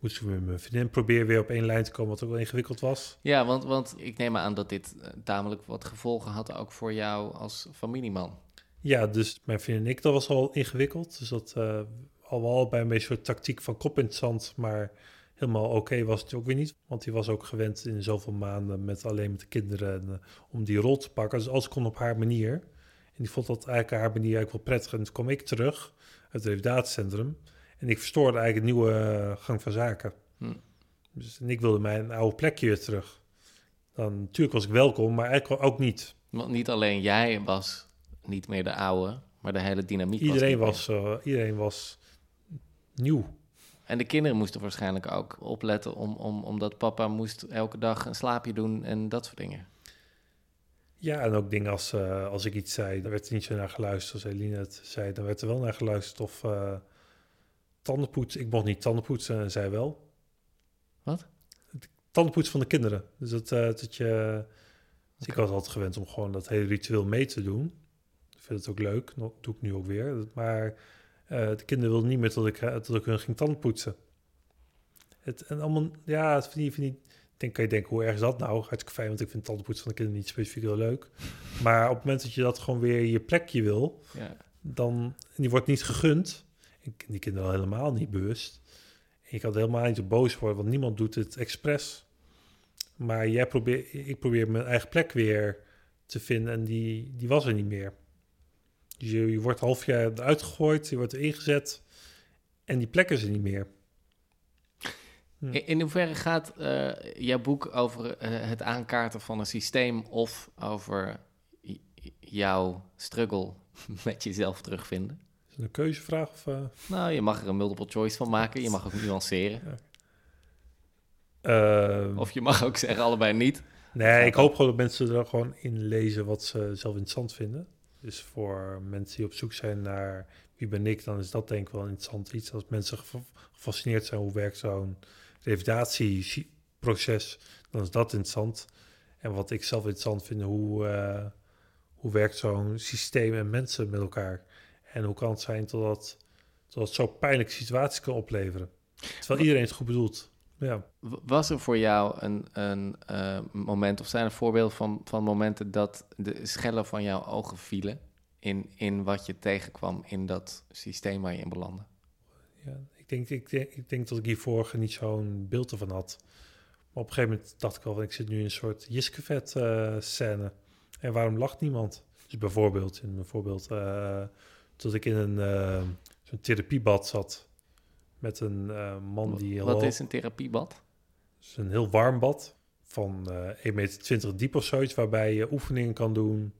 Moest ik met mijn vriendin proberen weer op één lijn te komen, wat ook wel ingewikkeld was. Ja, want, want ik neem aan dat dit eh, tamelijk wat gevolgen had ook voor jou als familieman. Ja, dus mijn vriendin en ik, dat was al ingewikkeld. Dus dat eh, al wel bij een beetje soort tactiek van kop in het zand, maar helemaal oké was het ook weer niet. Want die was ook gewend in zoveel maanden met alleen met de kinderen en, om die rol te pakken. Dus alles kon op haar manier. En die vond dat eigenlijk haar manier eigenlijk wel prettig. En toen kwam ik terug uit het revalidatiecentrum en ik verstoorde eigenlijk een nieuwe eh, gang van zaken. Hm. Dus, en ik wilde mijn oude plekje weer terug. Dan, natuurlijk was ik welkom, maar eigenlijk ook niet. Want niet alleen jij was niet meer de oude, maar de hele dynamiek Iedereen was... niet meer. was, eh, iedereen was nieuw. En de kinderen moesten waarschijnlijk ook opletten om, om, omdat papa moest elke dag een slaapje doen en dat soort dingen. Ja, en ook dingen als, eh, als ik iets zei, daar werd er niet zo naar geluisterd. Als Eline het zei, dan werd er wel naar geluisterd. Of eh tandenpoetsen. Ik mocht niet tandenpoetsen en zij wel. Wat? Het tandenpoetsen van de kinderen. Dus dat, eh, dat je... dus ik was altijd gewend om gewoon dat hele ritueel mee te doen. Ik vind het ook leuk. Dat doe ik nu ook weer. Maar de kinderen wilden niet meer dat ik, dat ik hun ging tandenpoetsen. Het, en allemaal, ja, het vind je, vind je, denk, kan je denken, hoe erg is dat nou? Hartstikke fijn, want ik vind tandenpoetsen van de kinderen niet specifiek heel leuk. Maar op het moment dat je dat gewoon weer je plekje wil, Ja. dan, die wordt niet gegund, en die kinderen al helemaal niet bewust. En je kan helemaal niet zo boos worden, want niemand doet het expres. Maar jij probeer, ik probeer mijn eigen plek weer te vinden en die, die was er niet meer. Dus je, je wordt half jaar eruit gegooid, je wordt er ingezet en die plek is er niet meer. Hm. In, in hoeverre gaat eh, jouw boek over eh, het aankaarten van een systeem of over jouw struggle met jezelf terugvinden? Is het een keuzevraag? Of, eh? Nou, je mag er een multiple choice van maken. Je mag ook nuanceren. Ehm, Of je mag ook zeggen allebei niet. nee, ik hoop gewoon dat mensen er gewoon in lezen wat ze zelf interessant vinden. Dus voor mensen die op zoek zijn naar wie ben ik, dan is dat denk ik wel een interessant iets. Als mensen gefa- gefascineerd zijn hoe werkt zo'n revalidatieproces, dan is dat interessant. En wat ik zelf interessant vind, hoe, eh, hoe werkt zo'n systeem en mensen met elkaar? En hoe kan het zijn totdat, totdat zo pijnlijke situaties kan opleveren? Terwijl iedereen het goed bedoelt. Ja. Was er voor jou een, een eh, moment, of zijn er voorbeelden van, van momenten dat de schellen van jouw ogen vielen in, in wat je tegenkwam in dat systeem waar je in belandde? Ja, denk, ik, denk, ik denk dat ik hiervoor niet zo'n beeld ervan had. Maar op een gegeven moment dacht ik wel, van, ik zit nu in een soort Jiskevet eh scène. En waarom lacht niemand? Dus bijvoorbeeld, in bijvoorbeeld eh dat ik in een eh, zo'n therapiebad zat met een man die heel, Wat is een therapiebad? dus een heel warm bad van eh 1,20 meter diep of zoiets, waarbij je oefeningen kan doen.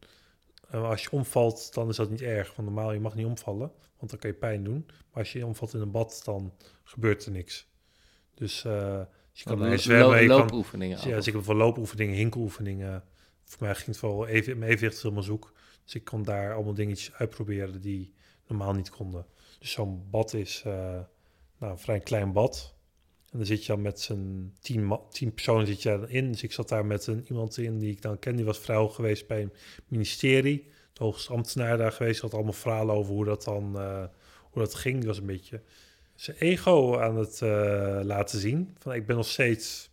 En als je omvalt, dan is dat niet erg. Want normaal, je mag niet omvallen, want dan kan je pijn doen. Maar als je omvalt in een bad, dan gebeurt er niks. Dus, eh, dus je kan Lo- erin zwemmen. kan, loopoefeningen. dus ja, dus ik heb wel loopoefeningen, hinkeloefeningen. Voor mij ging het vooral even, mijn evenwicht helemaal zoek. Dus ik kon daar allemaal dingetjes uitproberen die normaal niet konden. Dus zo'n bad is eh, nou, een vrij klein bad. En dan zit je dan met z'n tien, tien personen zit je in. Dus ik zat daar met een, iemand in die ik dan ken. Die was hoog geweest bij een ministerie. De hoogste ambtenaar daar geweest. Had allemaal verhalen over hoe dat dan eh, hoe dat ging. Die was een beetje zijn ego aan het eh, laten zien. Van ik ben nog steeds...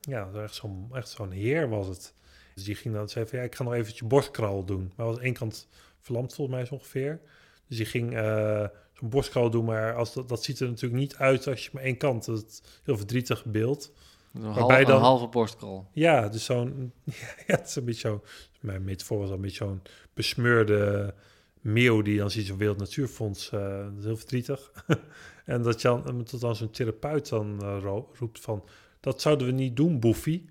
Ja, echt zo'n echt zo'n heer was het. Dus die ging dan zeggen van ja, ik ga nog eventjes borstkraal doen. Maar was één kant verlamd volgens mij ongeveer. Dus die ging eh, zo'n borstkraal doen, maar als dat, dat ziet er natuurlijk niet uit als je maar één kant. Dat is een heel verdrietig beeld. Een, waarbij half, dan- een halve borstkrol. Ja, dus zo'n... Ja, het is een beetje zo... Mijn metafoor was een beetje zo'n besmeurde meeuw die dan ziet zo'n Wereld Natuurfonds. dat is heel verdrietig. en dat je dan, dat dan zo'n therapeut dan eh, ro- roept van... Dat zouden we niet doen, Boefie.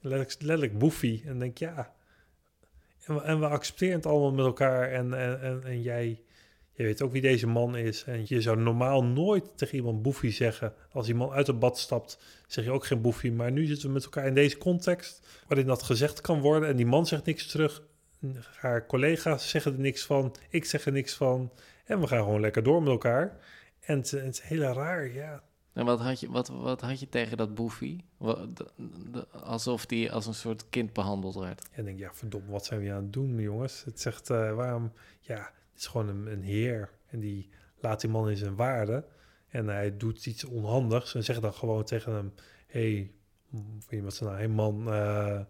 Letterlijk, letterlijk Boefie. En denk ja... En we, en we accepteren het allemaal met elkaar. En, en, en, en jij... Je weet ook wie deze man is. En je zou normaal nooit tegen iemand boefie zeggen. Als iemand uit het bad stapt, zeg je ook geen boefie. Maar nu zitten we met elkaar in deze context. Waarin dat gezegd kan worden. En die man zegt niks terug. Haar collega's zeggen er niks van. Ik zeg er niks van. En we gaan gewoon lekker door met elkaar. En het, het is heel raar, ja. En wat had je, wat, wat had je tegen dat boefie? Alsof die als een soort kind behandeld werd. En ik denk, ja, verdomme, wat zijn we aan het doen, jongens? Het zegt, eh, waarom... Ja, is gewoon een, een heer. En die laat die man in zijn waarde. En hij doet iets onhandigs. En zegt dan gewoon tegen hem... hey, weet je wat ze nou... hey man, eh,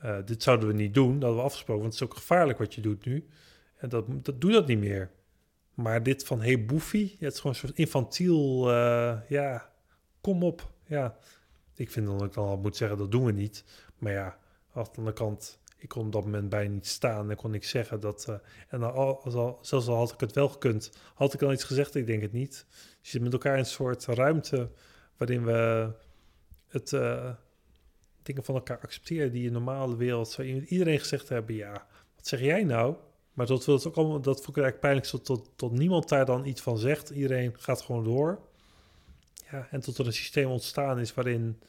eh, dit zouden we niet doen. Dat we afgesproken. Want het is ook gevaarlijk wat je doet nu. En dat, dat doe dat niet meer. Maar dit van, hey boefie... Het is gewoon een soort infantiel... eh, ja, kom op. Ja, ik vind dan dat ik dan al moet zeggen... dat doen we niet. Maar ja, aan de andere kant... Ik kon op dat moment bijna niet staan en kon niks zeggen. Dat, eh, en al, zelfs al had ik het wel gekund, had ik dan iets gezegd? Ik denk het niet. Je zit met elkaar in een soort ruimte waarin we het, eh, dingen van elkaar accepteren die in de normale wereld zou iedereen gezegd hebben. Ja, wat zeg jij nou? Maar dat het ook allemaal, dat vond ik eigenlijk pijnlijk, tot, tot, tot niemand daar dan iets van zegt. Iedereen gaat gewoon door. Ja, en tot er een systeem ontstaan is waarin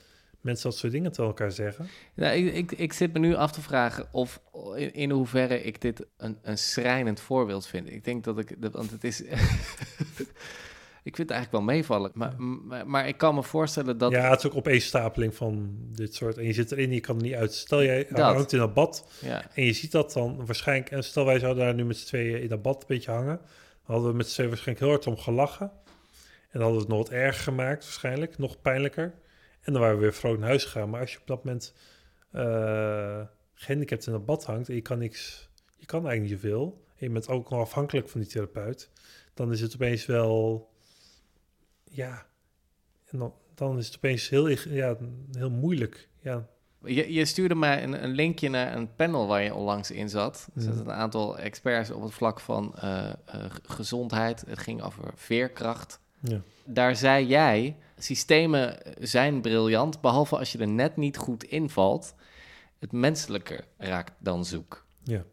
mensen dat soort dingen tegen elkaar zeggen. Nou, ik, ik, ik zit me nu af te vragen of in, in hoeverre ik dit een, een schrijnend voorbeeld vind. Ik denk dat ik, dat- want het is. ik vind het eigenlijk wel meevallen. Maar, maar, maar ik kan me voorstellen dat. Ja, het is ook opeenstapeling van dit soort. En je zit erin, je kan er niet uit. Stel jij Dat. hangt in dat bad Ja, en je ziet dat dan waarschijnlijk... En stel wij zouden daar nu met z'n tweeën in dat bad een beetje hangen. Dan hadden we met z'n tweeën waarschijnlijk heel hard om gelachen. En dan hadden we het nog wat erger gemaakt waarschijnlijk. Nog pijnlijker. En dan waren we weer vrolijk naar huis gegaan. Maar als je op dat moment eh gehandicapt in dat bad hangt... en je kan niks... Je kan eigenlijk niet zoveel. En je bent ook nog afhankelijk van die therapeut. Dan is het opeens wel... Ja... En dan, dan is het opeens heel, ja, heel moeilijk. Ja, Je, je stuurde mij een, een linkje naar een panel waar je onlangs in zat. Er Mhm. zitten een aantal experts op het vlak van eh, eh, gezondheid. Het ging over veerkracht. ja. Daar zei jij, systemen zijn briljant, behalve als je er net niet goed invalt. Het menselijke raakt dan zoek. Ja.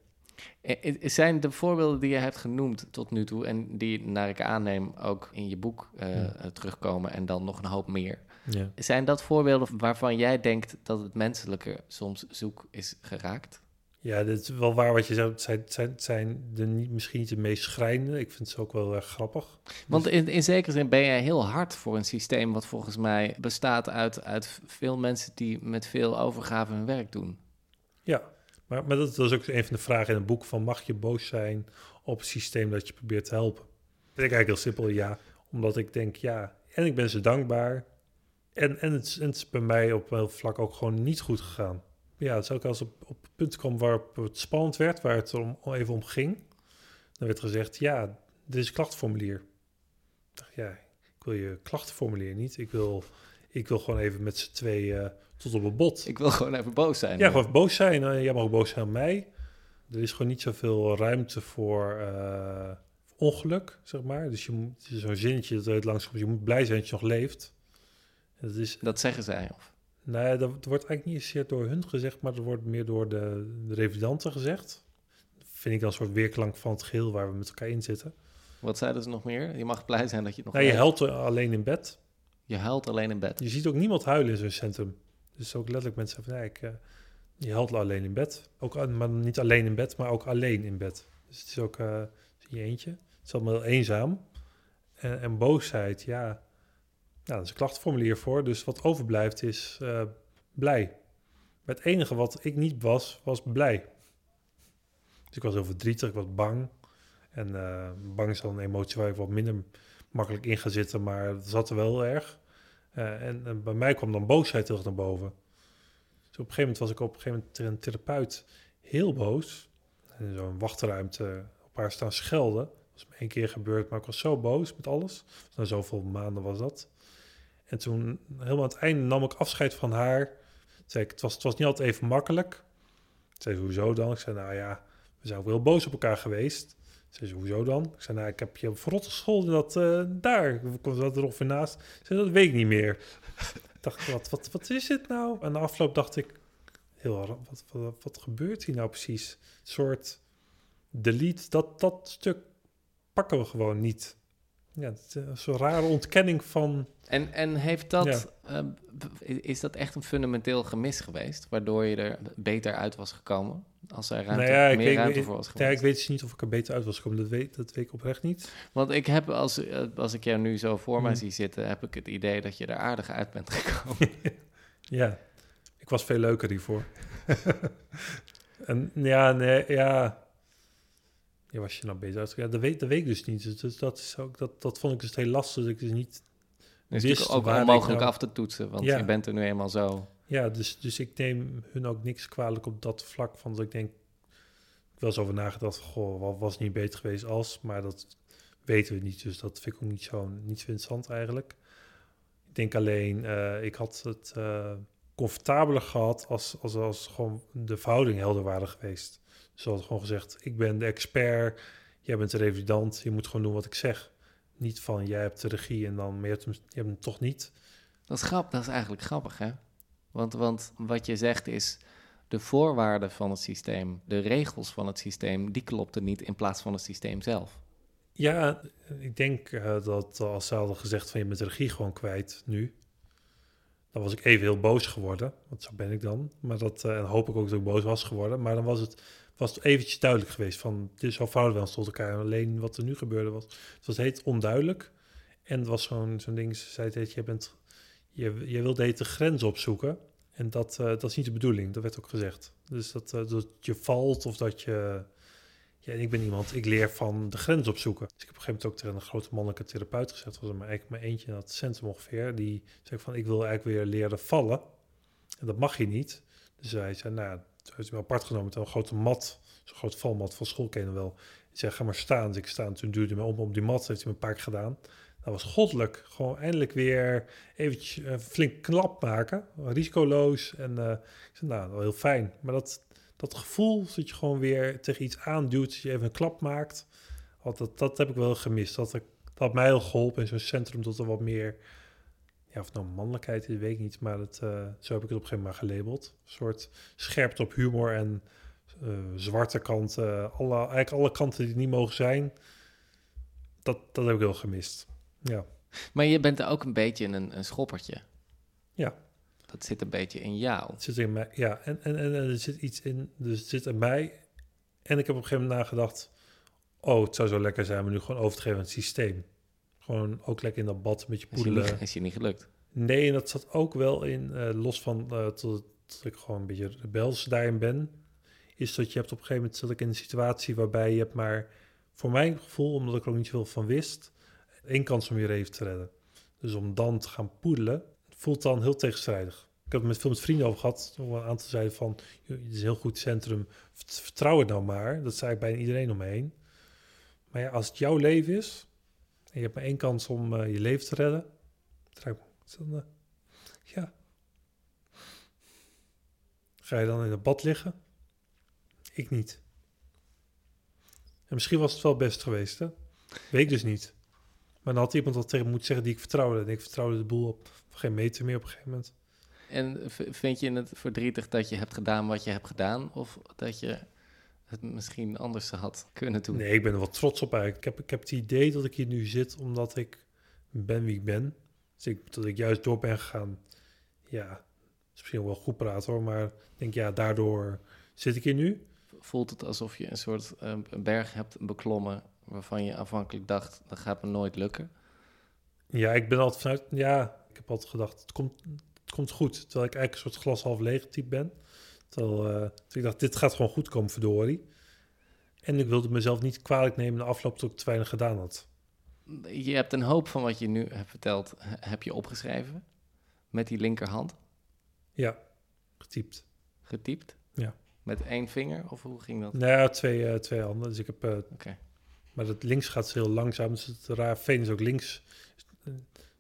I- i- Zijn de voorbeelden die je hebt genoemd tot nu toe... en die, naar ik aanneem, ook in je boek eh, Ja. eh, terugkomen... en dan nog een hoop meer... Ja. Zijn dat voorbeelden waarvan jij denkt dat het menselijke soms zoek is geraakt? Ja, dit is wel waar wat je zegt. Het zijn, zijn, zijn de niet, misschien niet de meest schrijnende. Ik vind ze ook wel erg grappig. Want in, in zekere zin ben jij heel hard voor een systeem wat volgens mij bestaat uit, uit veel mensen die met veel overgave hun werk doen. Ja, maar, maar dat, dat is ook een van de vragen in het boek van... mag je boos zijn op het systeem dat je probeert te helpen? Dat ik eigenlijk heel simpel ja. Omdat ik denk, ja, en ik ben ze dankbaar. En, en, het, is- en het is bij mij op wel vlak ook gewoon niet goed gegaan. Ja, het is ook als op, op het punt kwam waarop het spannend werd... waar het om, even om ging. Dan werd gezegd, ja, dit is een klachtenformulier. Ik dacht, ja, ik wil je klachtenformulier niet. Ik wil, ik wil gewoon even met z'n tweeën tot op een bot. Ik wil gewoon even boos zijn. Ja, gewoon boos zijn. Eh, Jij mag ook boos zijn op mij. Er is gewoon niet zoveel ruimte voor eh, ongeluk, zeg maar. Dus je moet, het zo'n zinnetje dat het langs. Je moet blij zijn dat je nog leeft. Dat is, Dat zeggen zij. Of, nou ja, dat wordt eigenlijk niet zozeer door hun gezegd, maar dat wordt meer door de, de revidanten gezegd. Dat vind ik dan een soort weerklank van het geheel waar we met elkaar in zitten. wat zeiden ze nog meer? Je mag blij zijn dat je het nog Nou, je huilt alleen in bed. Je huilt alleen in bed. Je ziet ook niemand huilen in zo'n centrum. Dus ook letterlijk mensen van, ja, ik, eh, je huilt alleen in bed. Ook, maar niet alleen in bed, maar ook alleen in bed. Dus het is ook eh, is in je eentje. Het is allemaal heel eenzaam. En, en boosheid, ja, nou, is een klachtenformulier voor. Dus wat overblijft is eh, blij. Maar het enige wat ik niet was, was blij. Dus ik was heel verdrietig, ik was bang. En eh, bang is dan een emotie waar ik wat minder makkelijk in ga zitten, maar het zat er wel heel erg. Eh, en, bij mij kwam dan boosheid terug naar boven. Dus op een gegeven moment was ik op een gegeven moment een therapeut heel boos. In zo'n wachtruimte op haar staan schelden. Dat was me één keer gebeurd, maar ik was zo boos met alles. Na zoveel maanden was dat. En toen, helemaal aan het einde, nam ik afscheid van haar. Zei ik, het was, het was niet altijd even makkelijk. Zei, hoezo dan? Ik zei, nou ja, we zijn ook wel boos op elkaar geweest. Ze zei, hoezo dan? Ik zei, nou, ik heb je verrot gescholden dat eh, daar. Ik zat er ongeveer naast. Ze zei, dat weet ik niet meer. ik dacht, wat, wat, wat is dit nou? En na afloop dacht ik, heel, ra- wat, wat, wat gebeurt hier nou precies? Een soort delete, dat, dat stuk pakken we gewoon niet. Ja, het is een soort rare ontkenning van... En, en heeft dat, Ja. eh, b- is dat echt een fundamenteel gemis geweest, waardoor je er beter uit was gekomen? Als er ruimte, nou ja, ik meer weet, ruimte voor was ja, geweest? ik weet dus niet of ik er beter uit was gekomen. Dat weet, dat weet ik oprecht niet. Want ik heb, als, eh, als ik jou nu zo voor mij Hmm. zie zitten, heb ik het idee dat je er aardig uit bent gekomen. Ja, ik was veel leuker hiervoor. en ja, nee, ja. Ja, was je nou uit? Ja, dat weet, dat weet ik dus niet. Dus, dus dat, is ook, dat, dat vond ik dus heel lastig. Dat ik dus niet Het is ook onmogelijk nou- af te toetsen, want Ja. je bent er nu eenmaal zo. Ja, dus, dus ik neem hun ook niks kwalijk op dat vlak. Van dat ik denk, ik eens over nagedacht. Goh, wat was niet beter geweest als? Maar dat weten we niet. Dus dat vind ik ook niet zo, niet zo interessant eigenlijk. Ik denk alleen, eh, ik had het eh, comfortabeler gehad als, als, als gewoon de verhoudingen helder waren geweest. Ze hadden gewoon gezegd, ik ben de expert, jij bent de revidant, je moet gewoon doen wat ik zeg. Niet van, jij hebt de regie en dan, maar je hebt hem, je hebt hem toch niet. Dat is, grap, dat is eigenlijk grappig, hè? Want, want wat je zegt is, de voorwaarden van het systeem, de regels van het systeem, die klopten niet in plaats van het systeem zelf. Ja, ik denk eh, dat als ze hadden gezegd van je bent de regie gewoon kwijt nu, dan was ik even heel boos geworden. Want zo ben ik dan. Maar dat eh, hoop ik ook dat ik boos was geworden. Maar dan was het, was eventjes duidelijk geweest van dit is zo fout wel tot elkaar. Alleen wat er nu gebeurde was, het was heet onduidelijk. En het was zo'n zo'n ding, ze zei heet, je bent, je, je heet de grens opzoeken. En dat, eh, dat is niet de bedoeling, dat werd ook gezegd. Dus dat, eh, dat je valt of dat je... Ja, ik ben iemand, ik leer van de grens opzoeken. Dus ik heb op een gegeven moment ook tegen een grote mannelijke therapeut gezegd, was er maar eigenlijk maar eentje in dat centrum ongeveer, die zei van, ik wil eigenlijk weer leren vallen. En dat mag je niet. Dus hij zei, nou, toen heeft hij me apart genomen met een grote mat, zo'n grote valmat van school ken je wel. Hij zei, ga maar staan. Dus ik sta en toen duwde hij me om op die mat, heeft hij me een paar keer gedaan. Dat was goddelijk. Gewoon eindelijk weer eventjes een flink knap maken. Risicoloos. En eh, ik zei, nou, wel heel fijn. Maar dat, dat gevoel dat je gewoon weer tegen iets aanduwt, dat je even een klap maakt, dat, dat, heb ik wel gemist. Dat, ik, dat had mij heel geholpen in zo'n centrum tot er wat meer, ja, of het nou mannelijkheid is, weet ik niet, maar dat, eh, zo heb ik het op een gegeven moment maar gelabeld. Een soort scherpte op humor en eh, zwarte kanten, alle, eigenlijk alle kanten die niet mogen zijn. Dat, dat heb ik heel gemist. Ja, Maar je bent ook een beetje een, een schoppertje. Ja. Dat zit een beetje in jou. het zit in mij. Ja, en, en, en er zit iets in, dus het zit in mij. En ik heb op een gegeven moment nagedacht, oh, het zou zo lekker zijn om nu gewoon over te geven aan het systeem. Gewoon ook lekker in dat bad met je Is je, poedelen. niet, is je niet gelukt. Nee, en dat zat ook wel in, eh, los van eh tot, tot ik gewoon een beetje rebels daarin ben, is dat je hebt op een gegeven moment zat ik in een situatie waarbij je hebt maar, voor mijn gevoel, omdat ik er ook niet zoveel van wist, één kans om je leven te redden. Dus om dan te gaan poedelen, voelt dan heel tegenstrijdig. Ik heb het met veel met vrienden over gehad, toen een aantal zeiden van, "Joh, het is een heel goed centrum, vert- vertrouw het nou maar. Dat zei ik bijna iedereen om me heen. Maar ja, als het jouw leven is, en je hebt maar één kans om eh, je leven te redden, eh, ja. Ga je dan in het bad liggen? Ik niet. En misschien was het wel best geweest, hè? Weet ik dus niet. Maar dan had iemand dat tegen me moeten zeggen die ik vertrouwde. En ik vertrouwde de boel op geen meter meer op een gegeven moment. En vind je het verdrietig dat je hebt gedaan wat je hebt gedaan? Of dat je het misschien anders had kunnen doen? Nee, ik ben er wel trots op eigenlijk. Ik heb, ik heb het idee dat ik hier nu zit omdat ik ben wie ik ben. Dus ik, dat ik juist door ben gegaan. Ja, misschien wel goed praten hoor. Maar ik denk ja, daardoor zit ik hier nu. Voelt het alsof je een soort eh, een berg hebt beklommen... waarvan je afhankelijk dacht, dat gaat me nooit lukken? Ja, ik ben altijd vanuit... Ja, ik heb altijd gedacht, het komt, het komt goed. Terwijl ik eigenlijk een soort glas half leeg type ben. Terwijl eh, terwijl ik dacht, dit gaat gewoon goed komen, verdorie. En ik wilde mezelf niet kwalijk nemen na afloop dat ik te weinig gedaan had. Je hebt een hoop van wat je nu hebt verteld, he- heb je opgeschreven. Met die linkerhand, Ja, getypt. getypt. Ja. Met één vinger, of hoe ging dat? Nou ja, twee, eh, twee handen. Dus ik heb... Oké. Maar dat links gaat dus heel langzaam. Dus het raar veen is ook links.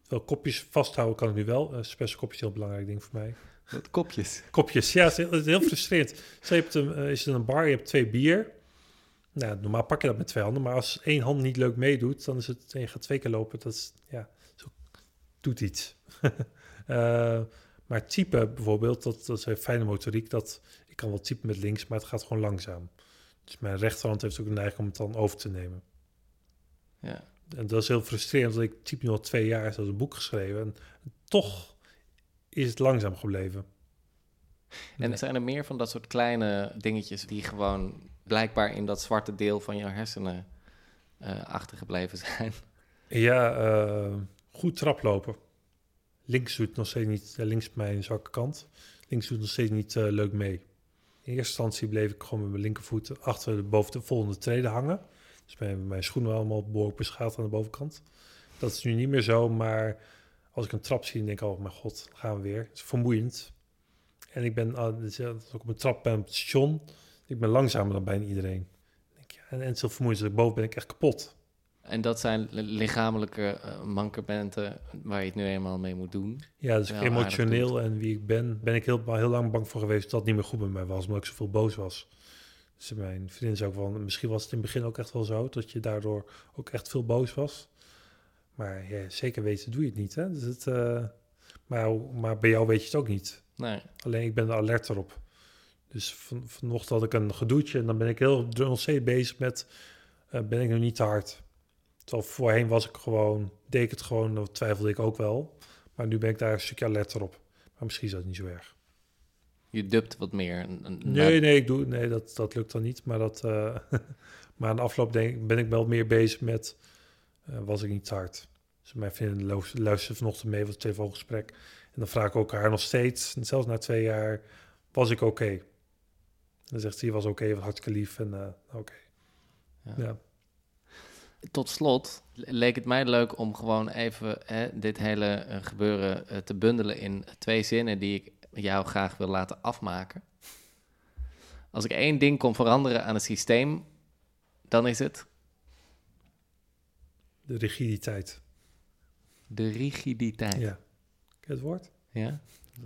Wel kopjes vasthouden kan ik nu wel. Uh, kopjes heel belangrijk ding voor mij. Wat kopjes. Kopjes, ja, het is heel, het is heel frustrerend. Je hebt een, eh, is het een bar, je hebt twee bier. Nou, normaal pak je dat met twee handen. Maar als één hand niet leuk meedoet, dan is het... En je gaat twee keer lopen, dat is... Ja, zo doet iets. Eh, maar typen bijvoorbeeld, dat, dat is een fijne motoriek. Dat, ik kan wel typen met links, maar het gaat gewoon langzaam. Dus mijn rechterhand heeft ook een neiging om het dan over te nemen. Ja. En dat is heel frustrerend, want ik typ nu al twee jaar, dat een boek geschreven. En toch is het langzaam gebleven. En zijn er meer van dat soort kleine dingetjes die gewoon blijkbaar in dat zwarte deel van jouw hersenen eh, achtergebleven zijn? Ja, eh, goed traplopen. Links doet nog steeds niet, ja, links mijn zwakke kant. Links doet nog steeds niet eh, leuk mee. In eerste instantie bleef ik gewoon met mijn linkervoet achter de, boven de volgende treden hangen. Dus mijn, mijn schoenen waren allemaal behoorlijk beschadigd aan de bovenkant. Dat is nu niet meer zo, maar als ik een trap zie, dan denk ik, oh mijn god, gaan we weer. Het is vermoeiend. En ik ben, ah, als ik op een trap ben op het station, ik ben langzamer dan bijna iedereen. En, en het is zo vermoeiend, boven ben ik echt kapot. En dat zijn li- lichamelijke eh, mankementen waar je het nu eenmaal mee moet doen. Ja, dus Wel emotioneel en wie ik ben, ben ik heel, heel lang bang voor geweest dat het niet meer goed met mij was, omdat ik zoveel boos was. Dus mijn vriendin zei ook van, misschien was het in het begin ook echt wel zo, dat je daardoor ook echt veel boos was. Maar ja, zeker weten doe je het niet, hè. Dus het, eh, maar, maar bij jou weet je het ook niet. Nee. Alleen ik ben er alerter op. Dus van, vanochtend had ik een gedoetje en dan ben ik heel ontzettend bezig met, eh, ben ik nu niet te hard? Terwijl voorheen was ik gewoon, deed ik het gewoon, dan twijfelde ik ook wel. Maar nu ben ik daar een stukje alerter op. Maar misschien is dat niet zo erg. Je dubt wat meer. Nee, nee, ik doe, nee dat, dat lukt dan niet. Maar, dat, eh, maar aan de afloop denk, ik- ben ik wel meer bezig met, was ik niet te hard? Dus mijn vriendin luisterde vanochtend mee, was het telefoongesprek. En dan vraag ik ook haar nog steeds, en zelfs na twee jaar, was ik oké? Dan zegt ze, je was oké, was hartstikke lief en eh, oké. Ja. Ja. Tot slot leek het mij leuk om gewoon even hè, dit hele eh, gebeuren eh, te bundelen in twee zinnen die ik jou graag wil laten afmaken. Als ik één ding kon veranderen aan het systeem, dan is het De rigiditeit. de rigiditeit. Ja. Ja. Ken het woord?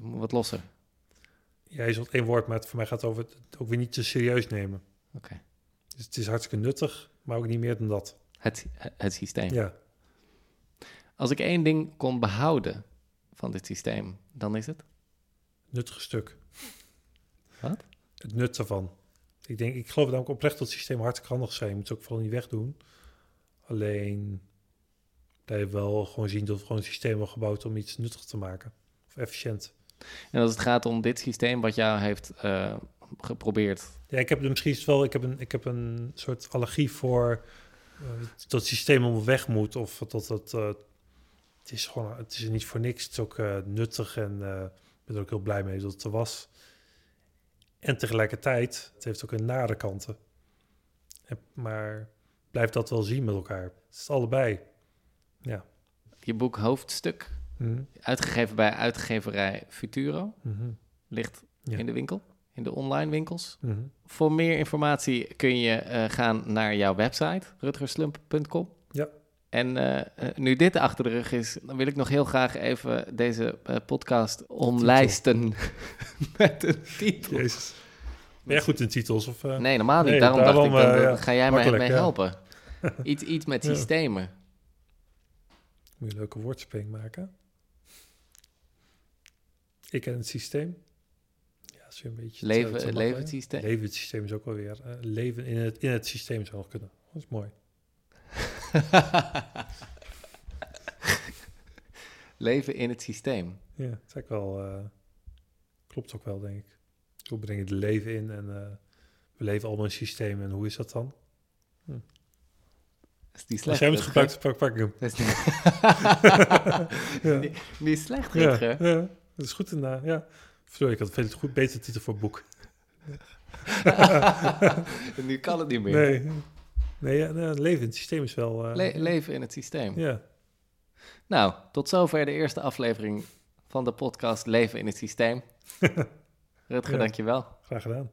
Wat losser. Ja, is wat één woord, maar het, voor mij gaat het over het ook weer niet te serieus nemen. Oké. Dus het is hartstikke nuttig, maar ook niet meer dan dat. Het, het systeem. Ja, Als ik één ding kon behouden van dit systeem, dan is het. nuttige stuk. Wat? Het nut ervan. Ik denk, ik geloof namelijk oprecht dat het systeem hartstikke handig zijn. Je moet het ook vooral niet wegdoen. Alleen, dat je wel gewoon zien dat we gewoon een systeem wel gebouwd om iets nuttig te maken. Of efficiënt. En als het gaat om dit systeem wat jou heeft eh, geprobeerd. Ja, ik heb er misschien wel, ik heb een, ik heb een soort allergie voor eh, dat het systeem om weg moet. Of dat het, eh, het is gewoon, het is niet voor niks. Het is ook nuttig en ik ben er ook heel blij mee dat het er was. En tegelijkertijd, het heeft ook een nare kanten. En, maar blijf dat wel zien met elkaar. Het is allebei. Ja. Je boek Hoofdstuk, Mhm, uitgegeven bij uitgeverij Futuro, mhm, ligt Ja. in de winkel, in de online winkels. mhm. Voor meer informatie kun je eh, gaan naar jouw website, rutgerslump.com. Ja. En eh, eh, nu dit achter de rug is, dan wil ik nog heel graag even deze podcast omlijsten met een titel. Jezus. Ben jij goed in titels? Of? Nee, normaal niet. Nee, daarom, daarom, dacht ik, dan, ga jij mij mee helpen. Iets, iets met systemen. Moet je een leuke woordspeling maken. Ik en het systeem. Ja, is weer een beetje... Leven, leven het systeem. Leven het systeem is ook wel weer... eh, leven in het, in het systeem zou nog kunnen. Dat is mooi. Leven in het systeem. Ja, dat is eigenlijk wel... eh, klopt ook wel, denk ik. Hoe breng je het leven in en... eh, we leven allemaal in een systeem en hoe is dat dan? Is die Als slecht? jij hem gebruikt, pak, pak ik hem. Dat is niet- Ja, die, die is slecht, Rutger. ja, dat is goed inderdaad, ja. Sorry, ik had veel goed beter titel voor boek. nu kan het niet meer. Nee, nee, ja, nee, leven in het systeem is wel... eh, Le- leven in het systeem. ja, Nou, tot zover de eerste aflevering van de podcast Leven in het systeem. Rutger, Ja. dankjewel. graag gedaan.